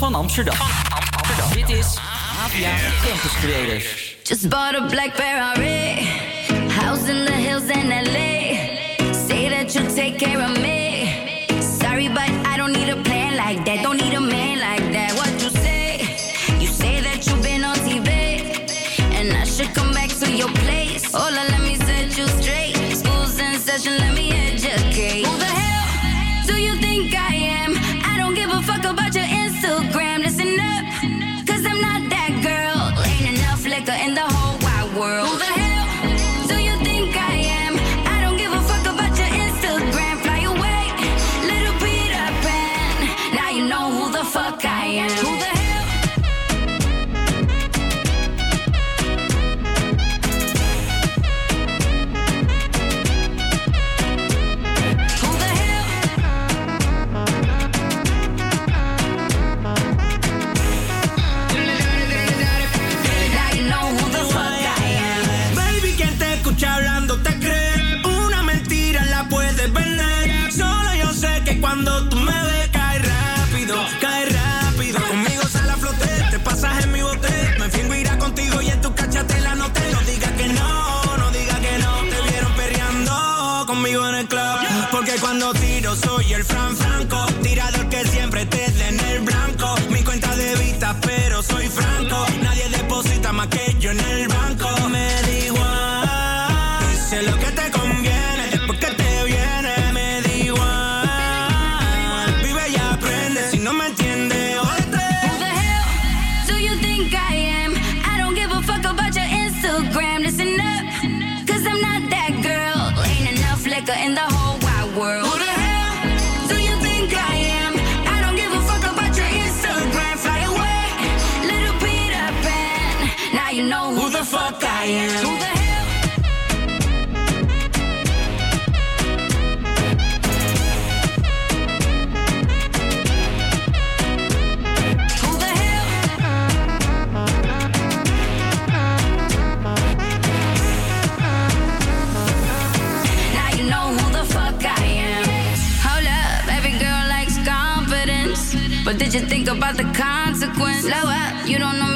S2: van Amsterdam. Dit is APA Campus Creators.
S8: Just bought a black Ferrari. House in the hills in LA. Say that you'll take care of me. Think about the consequence? Slow up, you don't know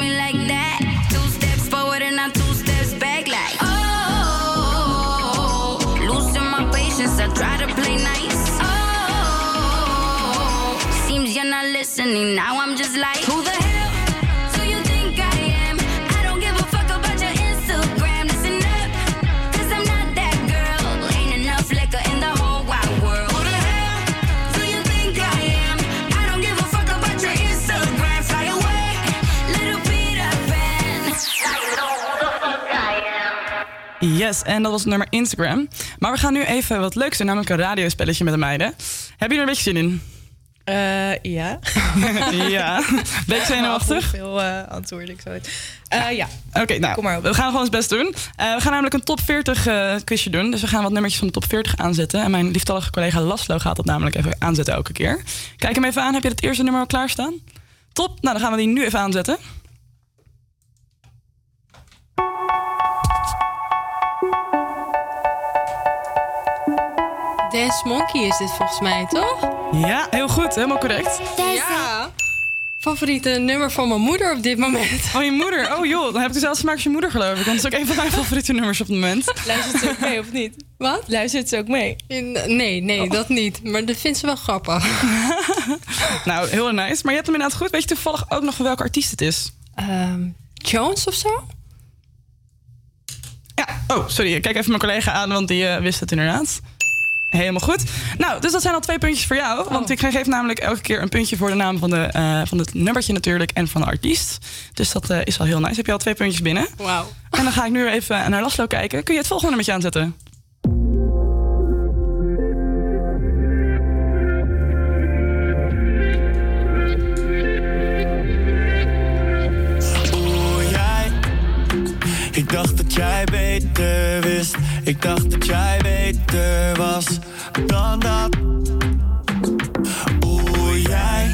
S3: Yes, en dat was het nummer Instagram. Maar we gaan nu even wat leuks doen, namelijk een radiospelletje met de meiden. Heb je er een beetje zin in?
S16: Eh, ja.
S3: ja. Ben je zenuwachtig?
S16: Veel eh antwoorden, ik het. Eh, ja.
S3: Oké, nou, we gaan gewoon ons best doen. We gaan namelijk een top 40 eh, quizje doen. Dus we gaan wat nummertjes van de top 40 aanzetten. En mijn lieftallige collega Laszlo gaat dat namelijk even aanzetten elke keer. Kijk hem even aan. Heb je het eerste nummer al klaarstaan? Top. Nou, dan gaan we die nu even aanzetten.
S15: Dance Monkey is dit volgens mij, toch?
S3: Ja, heel goed. Helemaal correct.
S15: Ja. Favoriete nummer van mijn moeder op dit moment.
S3: Oh, je moeder? Oh joh, dan heb ik dezelfde smaak als je moeder geloof ik. Want dat is ook een van mijn favoriete nummers op het moment.
S16: Luistert ze ook mee of niet?
S15: Wat?
S16: Luistert ze ook mee?
S15: Nee, nee, dat niet. Maar dat vindt ze wel grappig.
S3: Nou, heel nice. Maar je hebt hem inderdaad goed. Weet je toevallig ook nog welke artiest het is?
S15: Ehm, Jones of zo?
S3: Ja, oh, sorry. Ik kijk even mijn collega aan, want die eh, wist het inderdaad. Helemaal goed. Nou, dus dat zijn al twee puntjes voor jou. Want ik geef namelijk elke keer een puntje voor de naam van, de, eh, van het nummertje natuurlijk en van de artiest. Dus dat eh, is al heel nice. Heb je al twee puntjes binnen.
S15: Wauw.
S3: En dan ga ik nu even naar Laszlo kijken. Kun je het volgende nummertje aanzetten?
S7: Oeh, jij. Ik dacht dat jij beter wist. Ik dacht dat jij beter was dan dat. Oeh, jij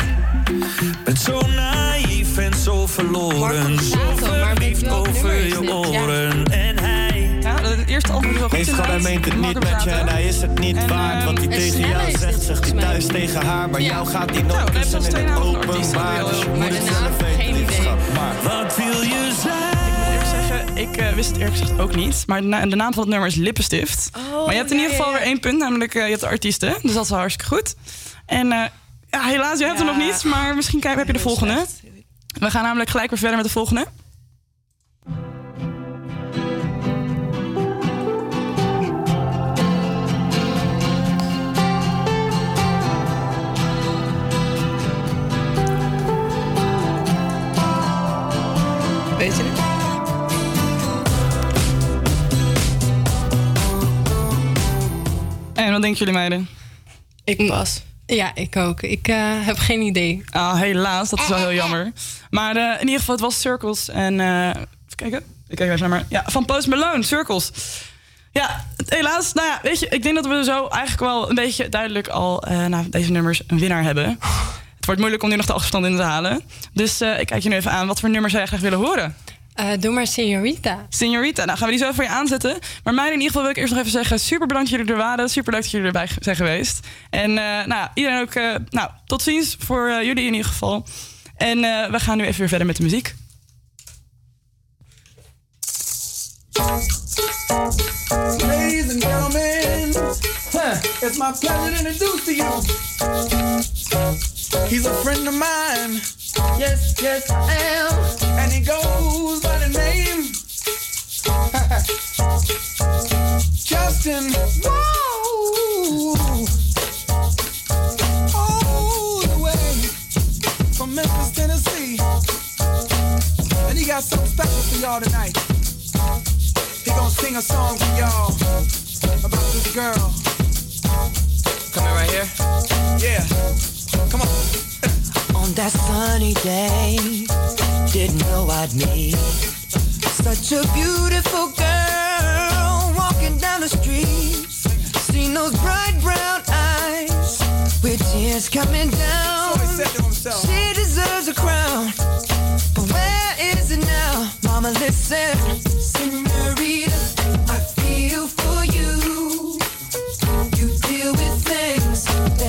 S7: bent zo naïef en zo verloren. Zo verliefd over je oren. En hij
S3: Ja, het eerste is wel goed
S7: hij meent het niet met
S18: je, en hij is het niet waard. Wat hij
S3: ehm,
S18: tegen jou zegt, zegt hij thuis tegen haar. Maar jou gaat hij
S3: hebben
S18: kussen in het openbaar. Dus je moet het zelf weten. Maar wat wil je zijn?
S3: Ik eh, wist het eerlijk gezegd ook niet. Maar de, na- de naam van het nummer is Lippenstift.
S16: Oh,
S3: maar je hebt in
S16: ja,
S3: ieder geval
S16: ja, ja.
S3: weer één punt, namelijk eh, je hebt de artiesten. Dus dat is wel hartstikke goed. En eh, helaas, je hebt er nog niet. Maar misschien kijk- heb je de volgende. We gaan namelijk gelijk weer verder met de volgende. En wat denken jullie meiden?
S16: Ik pas.
S15: Ja, ik ook. Ik eh, heb geen idee.
S3: Ah, helaas, dat is wel heel jammer. Maar eh, in ieder geval, het was Circles. En eh, even kijken. Ik kijk even naar maar. Ja, van Post Malone, Circles. Ja, helaas. Nou ja, weet je, ik denk dat we zo eigenlijk wel een beetje duidelijk al eh na deze nummers een winnaar hebben. Het wordt moeilijk om nu nog de afstand in te halen. Dus eh, ik kijk je nu even aan. Wat voor nummers zou jij graag willen horen?
S15: Eh, doe maar Senorita.
S3: Senorita, nou gaan we die zo voor je aanzetten. Maar mij in ieder geval wil ik eerst nog even zeggen... super bedankt dat jullie er waren. Super leuk dat jullie erbij zijn geweest. En eh, nou, iedereen ook, eh, nou, tot ziens voor eh, jullie in ieder geval. En eh, we gaan nu even weer verder met de muziek.
S19: Ladies and gentlemen, huh, it's my pleasure to introduce to you. He's a friend of mine. Yes, yes, I am. And he goes by the name Justin. Whoa! All the way from Memphis, Tennessee. And he got something special for y'all tonight. He gonna sing a song for y'all about this girl. Coming right here? Yeah. Come on.
S17: On that sunny day, didn't know I'd meet such a beautiful girl walking down the street. Seen those bright brown eyes with tears coming down. She deserves a crown, but where is it now? Mama, listen,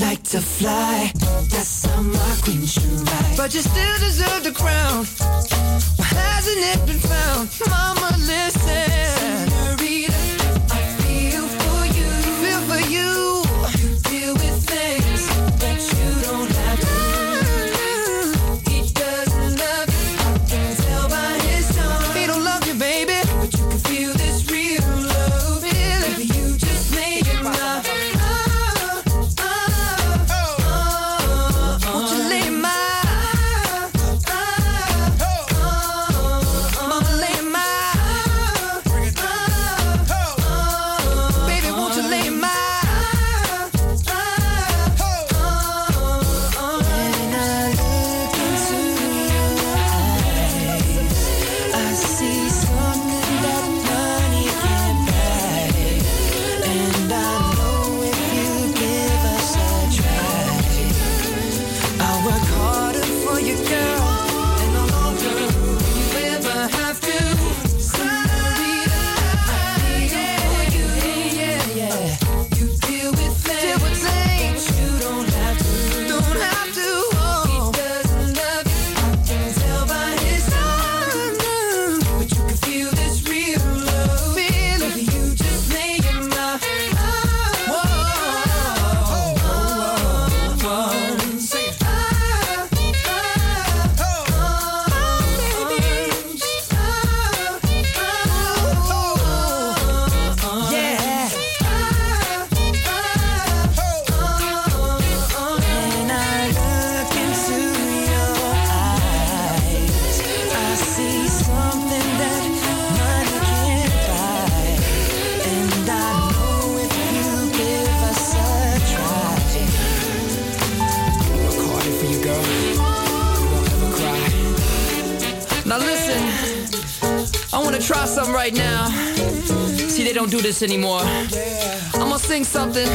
S17: Like to fly, that's how my queen should ride. But you still deserve the crown. Why hasn't it been found? Mama, listen. Senorita, I feel for you. I feel for you.
S20: This anymore. I'm gonna sing something,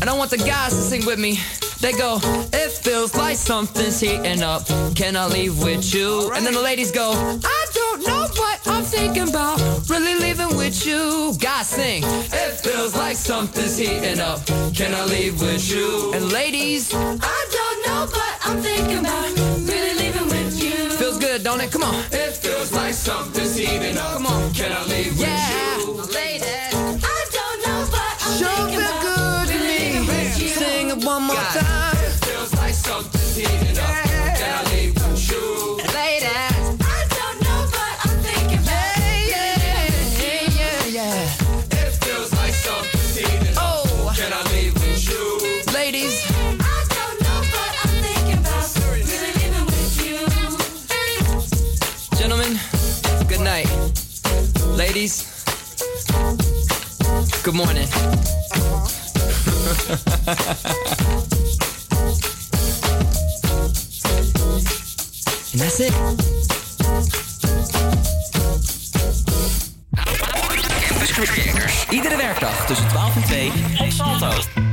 S20: and I want the guys to sing with me. They go, it feels like something's heating up. Can I leave with you? And then the ladies go, I don't know what I'm thinking about. Really leaving with you. Guys sing, it feels like something's heating up. Can I leave with you? And ladies,
S6: I don't know, but I'm thinking about really leaving with you.
S20: feels good, don't it? Come on. It feels like something's heating up. Come on. Can I leave with you? Sure feel good to me. Sing it one more time. It feels like something's heating up. Morning. and that's it.
S1: Campus Creators. Iedere werkdag tussen 12 en 2 op Salto.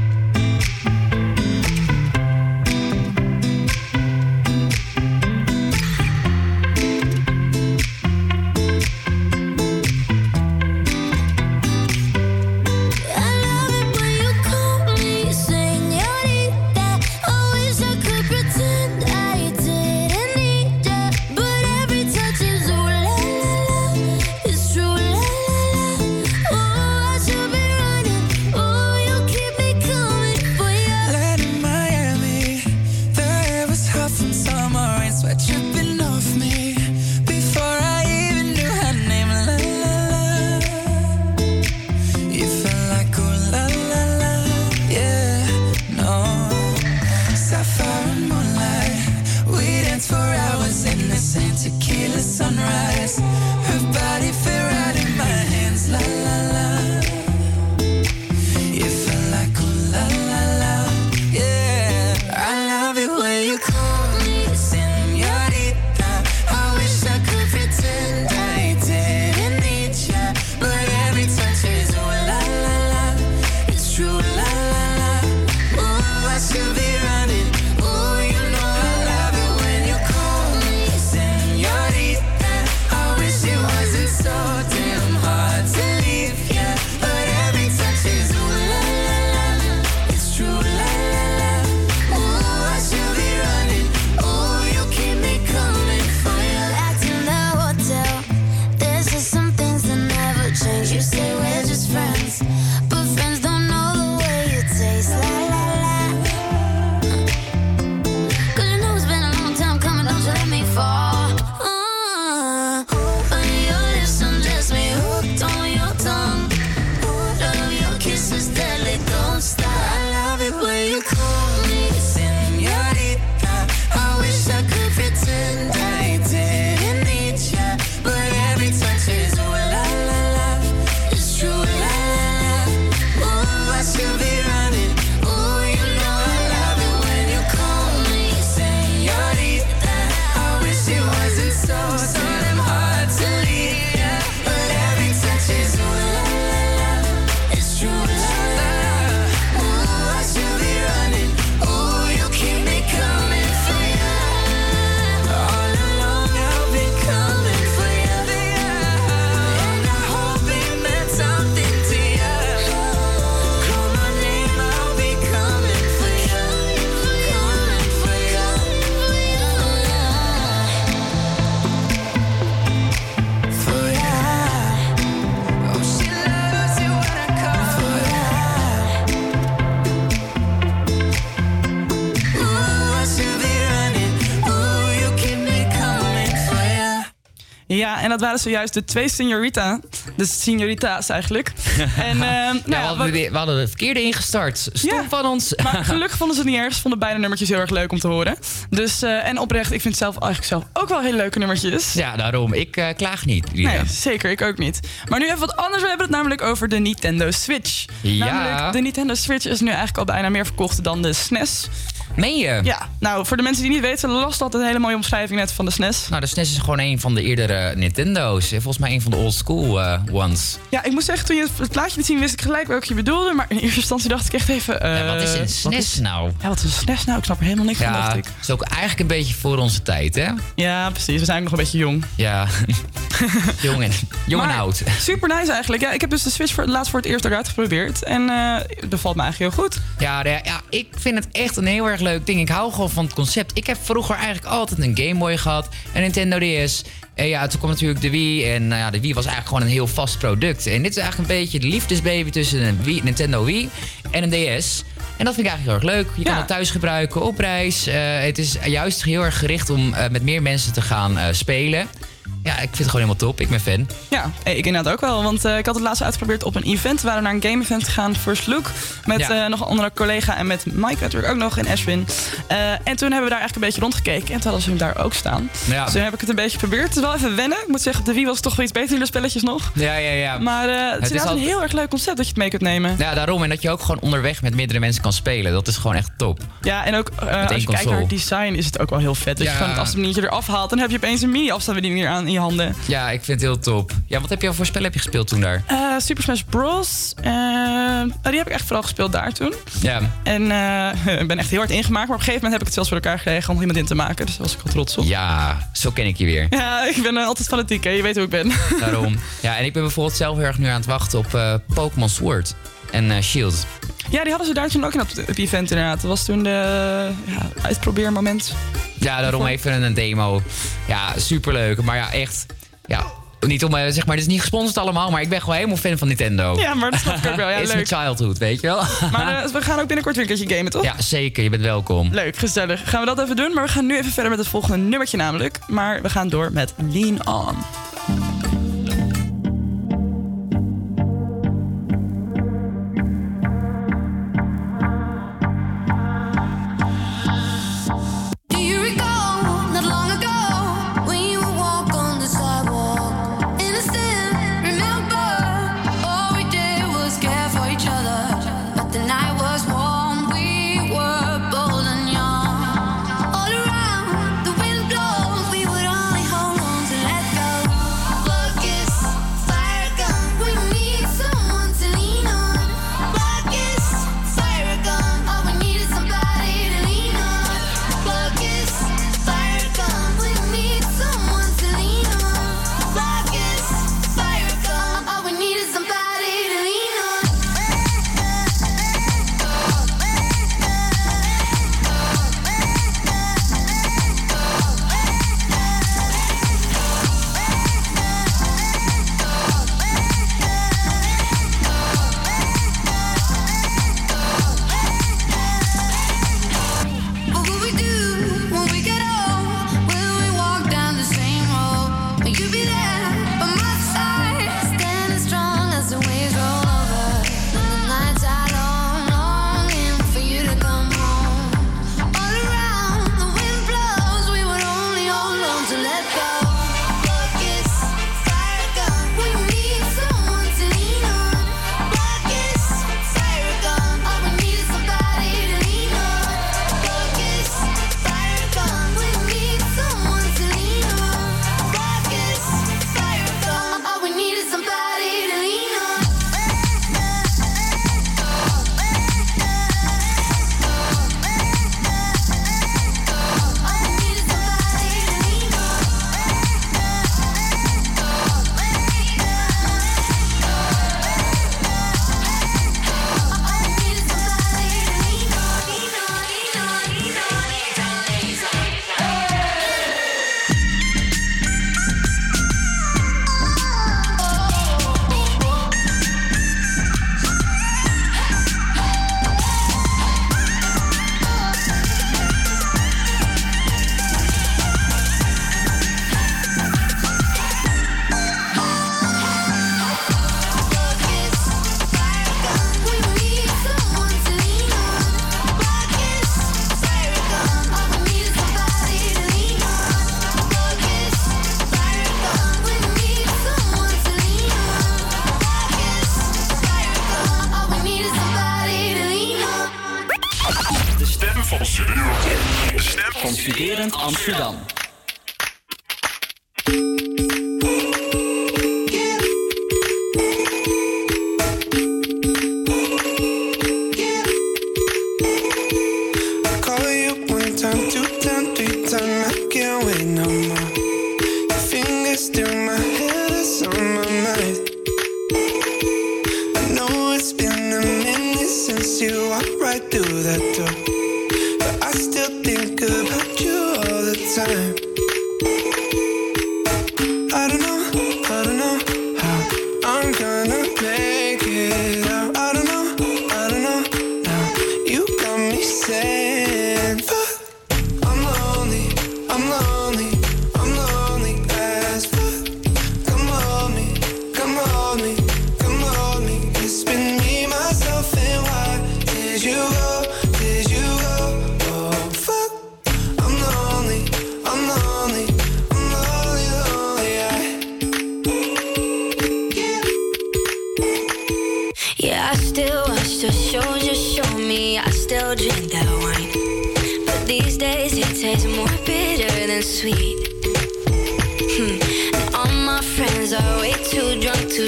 S17: Santa dat waren zojuist de twee Signorita. De Signorita's eigenlijk. En, ehm, nou
S4: Ja, we,
S17: ja,
S4: hadden, weer- we hadden het verkeerde ingestart. Stom van ons.
S17: Maar gelukkig vonden ze het niet erg. Ze vonden beide nummertjes heel erg leuk om te horen. Dus, eh, en oprecht, ik vind zelf eigenlijk zelf ook wel hele leuke nummertjes.
S4: Ja, daarom. Ik eh, klaag niet. Lina.
S17: Nee, zeker. Ik ook niet. Maar nu even wat anders. We hebben het namelijk over de Nintendo Switch.
S4: Ja.
S17: Namelijk, de Nintendo Switch is nu eigenlijk al bijna meer verkocht dan de SNES.
S4: Meen je?
S3: Ja, nou, voor de mensen die niet weten, Last had een hele mooie omschrijving net van de SNES.
S4: Nou, de SNES is gewoon een van de eerdere Nintendo's. En Volgens mij een van de old school eh, ones.
S3: Ja, ik moet zeggen, toen je het plaatje liet zien, wist ik gelijk welke je bedoelde. Maar in eerste instantie dacht ik echt even... eh,
S4: wat is een
S3: wat
S4: SNES
S3: is-
S4: nou?
S3: Ja, wat is een SNES nou? Ik snap er helemaal niks van, dacht
S4: Ja,
S3: ik.
S4: is ook eigenlijk een beetje voor onze tijd, hè?
S3: Ja, precies. We zijn nog een beetje jong.
S4: Ja. jong en, jong en oud.
S3: Super nice eigenlijk. Ja, ik heb dus de Switch voor, laatst voor het eerst eruit geprobeerd. En eh, het bevalt me eigenlijk heel goed.
S4: Ja, ja, ja, ik vind het echt een heel erg leuk ding. Ik hou gewoon van het concept. Ik heb vroeger eigenlijk altijd een Game Boy gehad, een Nintendo DS. En ja, toen kwam natuurlijk de Wii. En nou ja, de Wii was eigenlijk gewoon een heel vast product. En dit is eigenlijk een beetje de liefdesbaby tussen een Wii, Nintendo Wii en een DS. En dat vind ik eigenlijk heel erg leuk. Je kan het thuis gebruiken, op reis. Eh, het is juist heel erg gericht om eh, met meer mensen te gaan spelen. Ja, ik vind het gewoon helemaal top. Ik ben fan.
S3: Ja, ik inderdaad ook wel. Want eh, ik had het laatst uitgeprobeerd op een event. We waren naar een game-event gegaan, First Look. Met
S4: Ja.
S3: eh, nog een andere collega en met Mike natuurlijk ook nog en Ashwin. Eh, en toen hebben we daar eigenlijk een beetje rondgekeken. En toen hadden ze hem daar ook staan.
S4: Ja.
S3: Dus toen heb ik het een beetje geprobeerd. Het is wel even wennen. Ik moet zeggen, op de Wii was het toch wel iets beter in de spelletjes nog.
S4: Ja, ja, ja.
S3: Maar het,
S4: Het
S3: is
S4: is
S3: inderdaad
S4: al-
S3: een heel erg leuk concept dat je het mee kunt nemen.
S4: Ja, daarom. En dat je ook gewoon onderweg met meerdere mensen kan spelen. Dat is gewoon echt top.
S3: Ja, en ook als je kijkt
S4: console.
S3: naar het design is het ook wel heel vet. Dat
S4: Ja.
S3: je gewoon het afstandsbedienertje eraf haalt. Dan heb je opeens een mini-afstandsbediening aan je handen.
S4: Ja, ik vind het heel top. Ja, wat heb je voor spel heb je gespeeld toen daar?
S3: Eh, Super Smash Bros. eh, oh, die heb ik echt vooral gespeeld daar toen.
S4: Ja.
S3: En eh, ik ben echt heel hard ingemaakt. Maar op een gegeven moment heb ik het zelfs voor elkaar gekregen om iemand in te maken. Dus daar was ik wel trots op.
S4: Ja, zo ken ik je weer.
S3: Ja, ik ben altijd fanatiek. Hè? Je weet hoe ik ben.
S4: Daarom. Ja, en ik ben bijvoorbeeld zelf heel erg nu aan het wachten op Pokémon Sword en Shield.
S3: Ja, die hadden ze daar toen ook in op het het event inderdaad. Dat was toen de ja, uitprobeermoment.
S4: Ja, daarom even een demo. Ja, superleuk. Maar ja, echt. Ja, niet om, eh, zeg maar, dit is niet gesponsord allemaal, maar ik ben gewoon helemaal fan van Nintendo.
S3: Ja, maar dat snap ik ook wel. Ja,
S4: Het is
S3: leuk.
S4: mijn childhood, weet je wel.
S3: Maar eh, we gaan ook binnenkort weer een keertje gamen, toch?
S4: Ja, zeker. Je bent welkom.
S3: Leuk, gezellig. Gaan we dat even doen. Maar we gaan nu even verder met het volgende nummertje namelijk. Maar we gaan door met Lean
S7: On.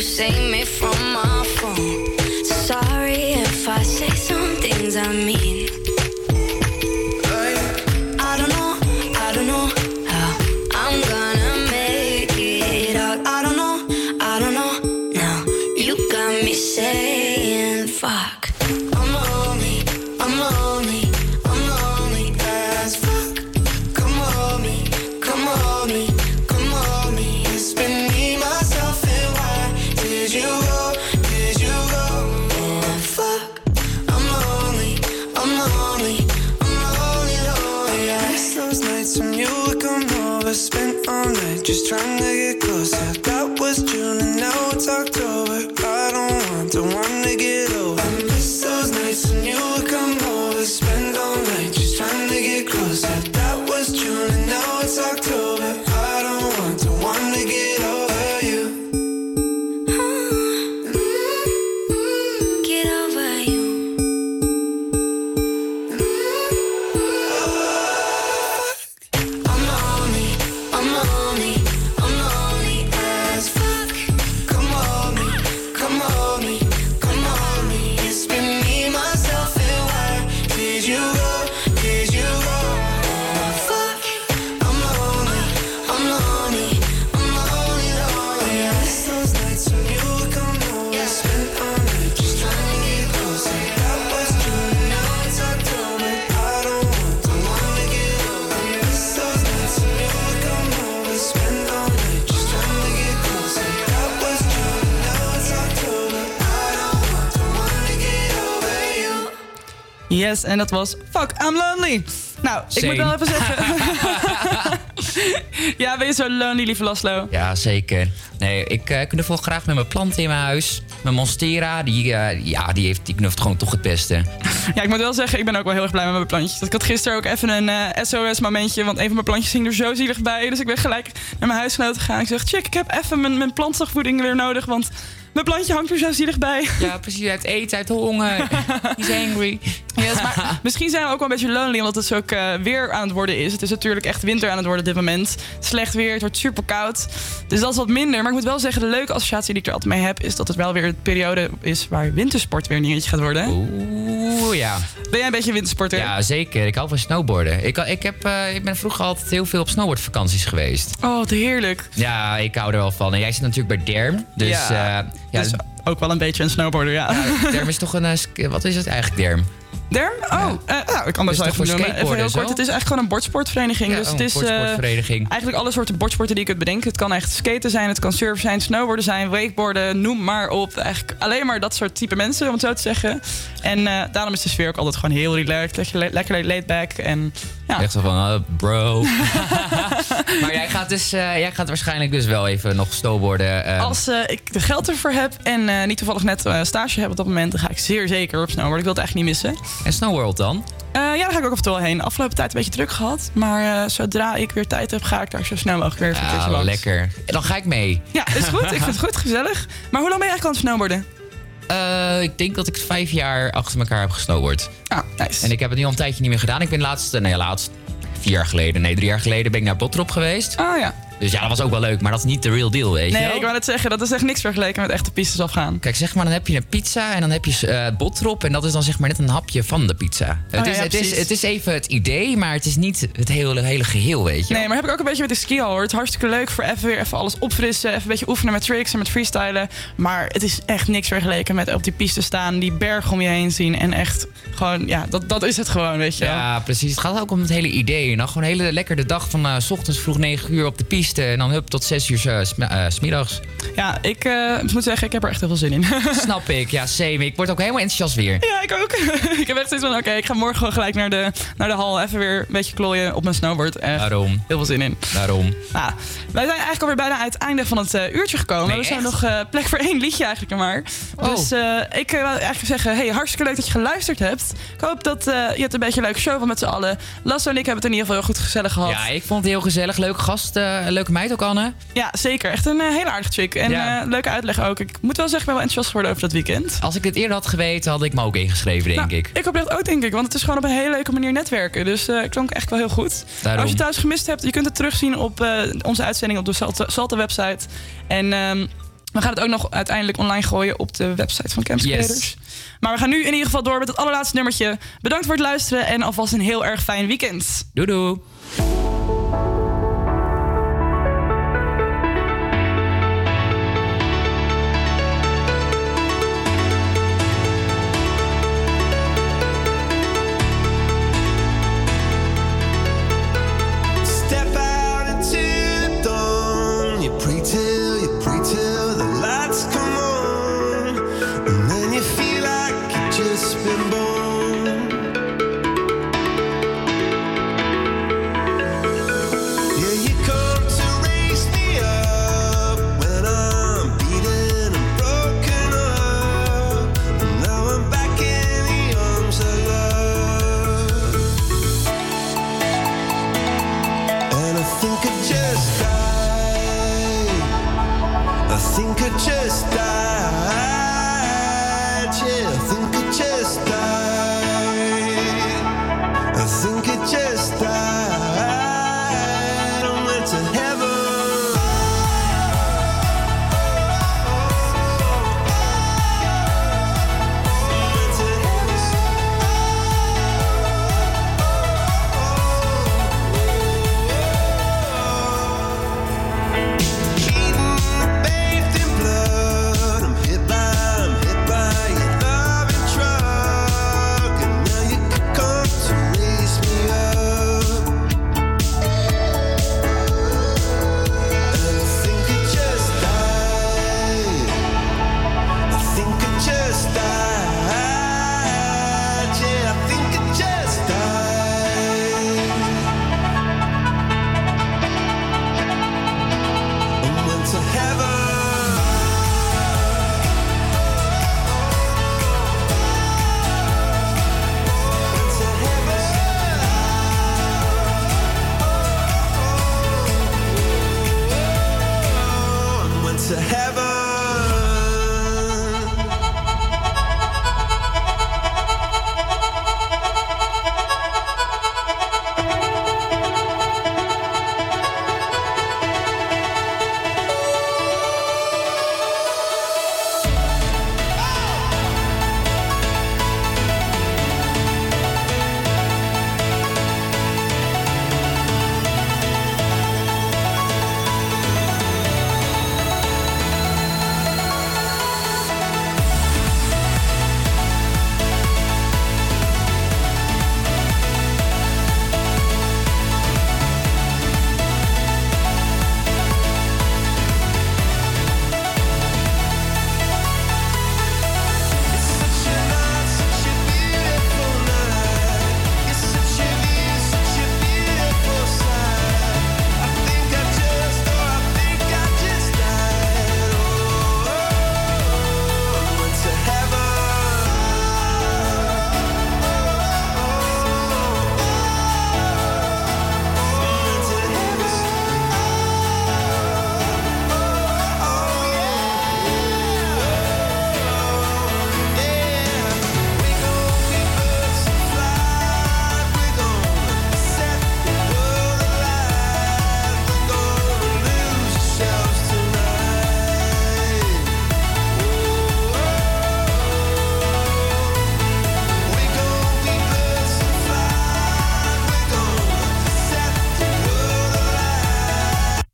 S3: same En dat was Fuck, I'm lonely. Nou, ik moet wel even zeggen. ja, ben je zo lonely, lieve Laslo?
S4: Ja, zeker. Nee, ik uh, knuffel graag met mijn planten in mijn huis. Mijn Monstera, die, eh, ja, die, heeft, die knuffelt gewoon toch het beste.
S3: Ja, ik moet wel zeggen, ik ben ook wel heel erg blij met mijn plantjes. Ik had gisteren ook even een eh, SOS-momentje, want een van mijn plantjes hing er zo zielig bij. Dus ik ben gelijk naar mijn huisgenoot gegaan. Ik zeg, check, ik heb even mijn, mijn plantvoeding weer nodig, want mijn plantje hangt er zo zielig bij.
S4: Ja, precies. Hij heeft eten, uit honger. He's angry.
S3: Yes, maar misschien zijn we ook wel een beetje lonely, omdat het zo ook eh, weer aan het worden is. Het is natuurlijk echt winter aan het worden op dit moment. Slecht weer, het wordt super koud. Dus dat is wat minder. Maar ik moet wel zeggen, de leuke associatie die ik er altijd mee heb... is dat het wel weer een periode is waar wintersport weer een dingetje gaat worden.
S4: Oeh, ja.
S3: Ben jij een beetje wintersporter?
S4: Ja, zeker. Ik hou van snowboarden. Ik, ik, heb, eh, ik ben vroeger altijd heel veel op snowboardvakanties geweest.
S3: Oh, wat heerlijk.
S4: Ja, ik hou er wel van. En jij zit natuurlijk bij Derm. Dus
S3: Ja,
S4: ja, ja
S3: dus ook wel een beetje een snowboarder, ja.
S4: Derm is toch een... eh, Wat is het eigenlijk, Derm?
S3: Derm? Oh, eh, nou, ik wel
S4: toch
S3: even noemen. Even heel kort. Het is eigenlijk gewoon een bordsportvereniging.
S4: Ja,
S3: dus het is
S4: bordsportvereniging.
S3: eigenlijk alle soorten bordsporten die je kunt bedenken. Het kan echt skaten zijn, het kan surfen zijn, snowboarden zijn, wakeboarden, noem maar op. Eigenlijk alleen maar dat soort type mensen, om het zo te zeggen. En eh, daarom is de sfeer ook altijd gewoon heel relaxed, lekker, lekker laid back. En ja,
S4: Echt zo van, oh, bro. maar jij gaat, dus, eh, jij gaat waarschijnlijk dus wel even nog snowboarden. eh,
S3: als eh, ik er geld ervoor heb en eh, niet toevallig net eh, stage heb op dat moment, dan ga ik zeer zeker op snowboarden. Ik wil het echt niet missen.
S4: En Snowworld dan?
S3: Eh, ja, daar ga ik ook af en toe wel heen. Afgelopen tijd een beetje druk gehad. Maar eh, zodra ik weer tijd heb, ga ik daar zo snel mogelijk weer even
S4: Ah,
S3: langs.
S4: lekker. En dan ga ik mee.
S3: Ja, is goed. Ik vind het goed, gezellig. Maar hoe lang ben je eigenlijk aan het snowboarden?
S4: Eh, ik denk dat ik vijf jaar achter elkaar heb gesnowboard.
S3: Ah, nice.
S4: En ik heb het nu al een tijdje niet meer gedaan. Ik ben laatst, nee, laatst vier jaar geleden, nee, drie jaar geleden ben ik naar Botrop geweest.
S3: Oh ja.
S4: Dus ja, dat was ook wel leuk, maar dat is niet de real deal, weet je
S3: Nee, ik wou net zeggen, dat is echt niks vergeleken met echte pistes afgaan.
S4: Kijk, zeg maar, dan heb je een pizza en dan heb je eh botrop. En dat is dan zeg maar net een hapje van de pizza. het,
S3: Oh
S4: is,
S3: ja,
S4: het, is, het is even het idee, maar het is niet het hele, hele geheel, weet je
S3: Nee, maar heb ik ook een beetje met de ski hoor. Het is hartstikke leuk voor even weer even alles opfrissen. Even een beetje oefenen met tricks en met freestylen. Maar het is echt niks vergeleken met op die piste staan, die berg om je heen zien. En echt gewoon, ja, dat, dat is het gewoon, weet je wel.
S4: Ja, precies. Het gaat ook om het hele idee. En dan gewoon een hele lekker de dag van eh, s ochtends vroeg 9 uur op de piste. En dan hup tot 6 uur eh, sm- eh, smiddags.
S3: Ja, ik eh, moet zeggen, ik heb er echt heel veel zin in.
S4: Snap ik. Ja, same. Ik word ook helemaal enthousiast weer.
S3: Ja, ik ook. ik heb echt zoiets van, oké, ik ga morgen gewoon gelijk naar de, naar de hal. Even weer een beetje klooien op mijn snowboard. Echt
S4: Daarom.
S3: Heel veel zin in.
S4: Daarom.
S3: Nou, wij zijn eigenlijk alweer bijna aan het einde van het eh, uurtje gekomen.
S4: Nee,
S3: we zijn nog eh, plek voor één liedje eigenlijk maar.
S4: Oh.
S3: Dus eh, ik eh, wil eigenlijk zeggen, hey, hartstikke leuk dat je geluisterd hebt. Ik hoop dat eh, je het een beetje een leuke show van met z'n allen. Lasso en ik hebben het in ieder geval heel goed gezellig gehad.
S4: Ja, ik vond het heel gezellig. Leuke gast. Leuke meid ook, Anne.
S3: Ja, zeker. Echt een eh, hele aardige chick. En
S4: Ja.
S3: eh, leuke uitleg ook. Ik moet wel zeggen, ik ben wel enthousiast geworden over dat weekend.
S4: Als ik dit eerder had geweten, had ik me ook ingeschreven, denk
S3: Nou,
S4: ik.
S3: Ik hoop dat ook, denk ik. Want het is gewoon op een hele leuke manier netwerken. Dus eh klonk echt wel heel goed.
S4: Daarom.
S3: Als je het thuis gemist hebt, je kunt het terugzien op onze uitzending op de Salte, Salte website. En ehm, we gaan het ook nog uiteindelijk online gooien op de website van Campus
S4: Yes.
S3: Maar we gaan nu in ieder geval door met het allerlaatste nummertje. Bedankt voor het luisteren en alvast een heel erg fijn weekend.
S4: Doei doei.
S7: Think I just died. Yeah, I think I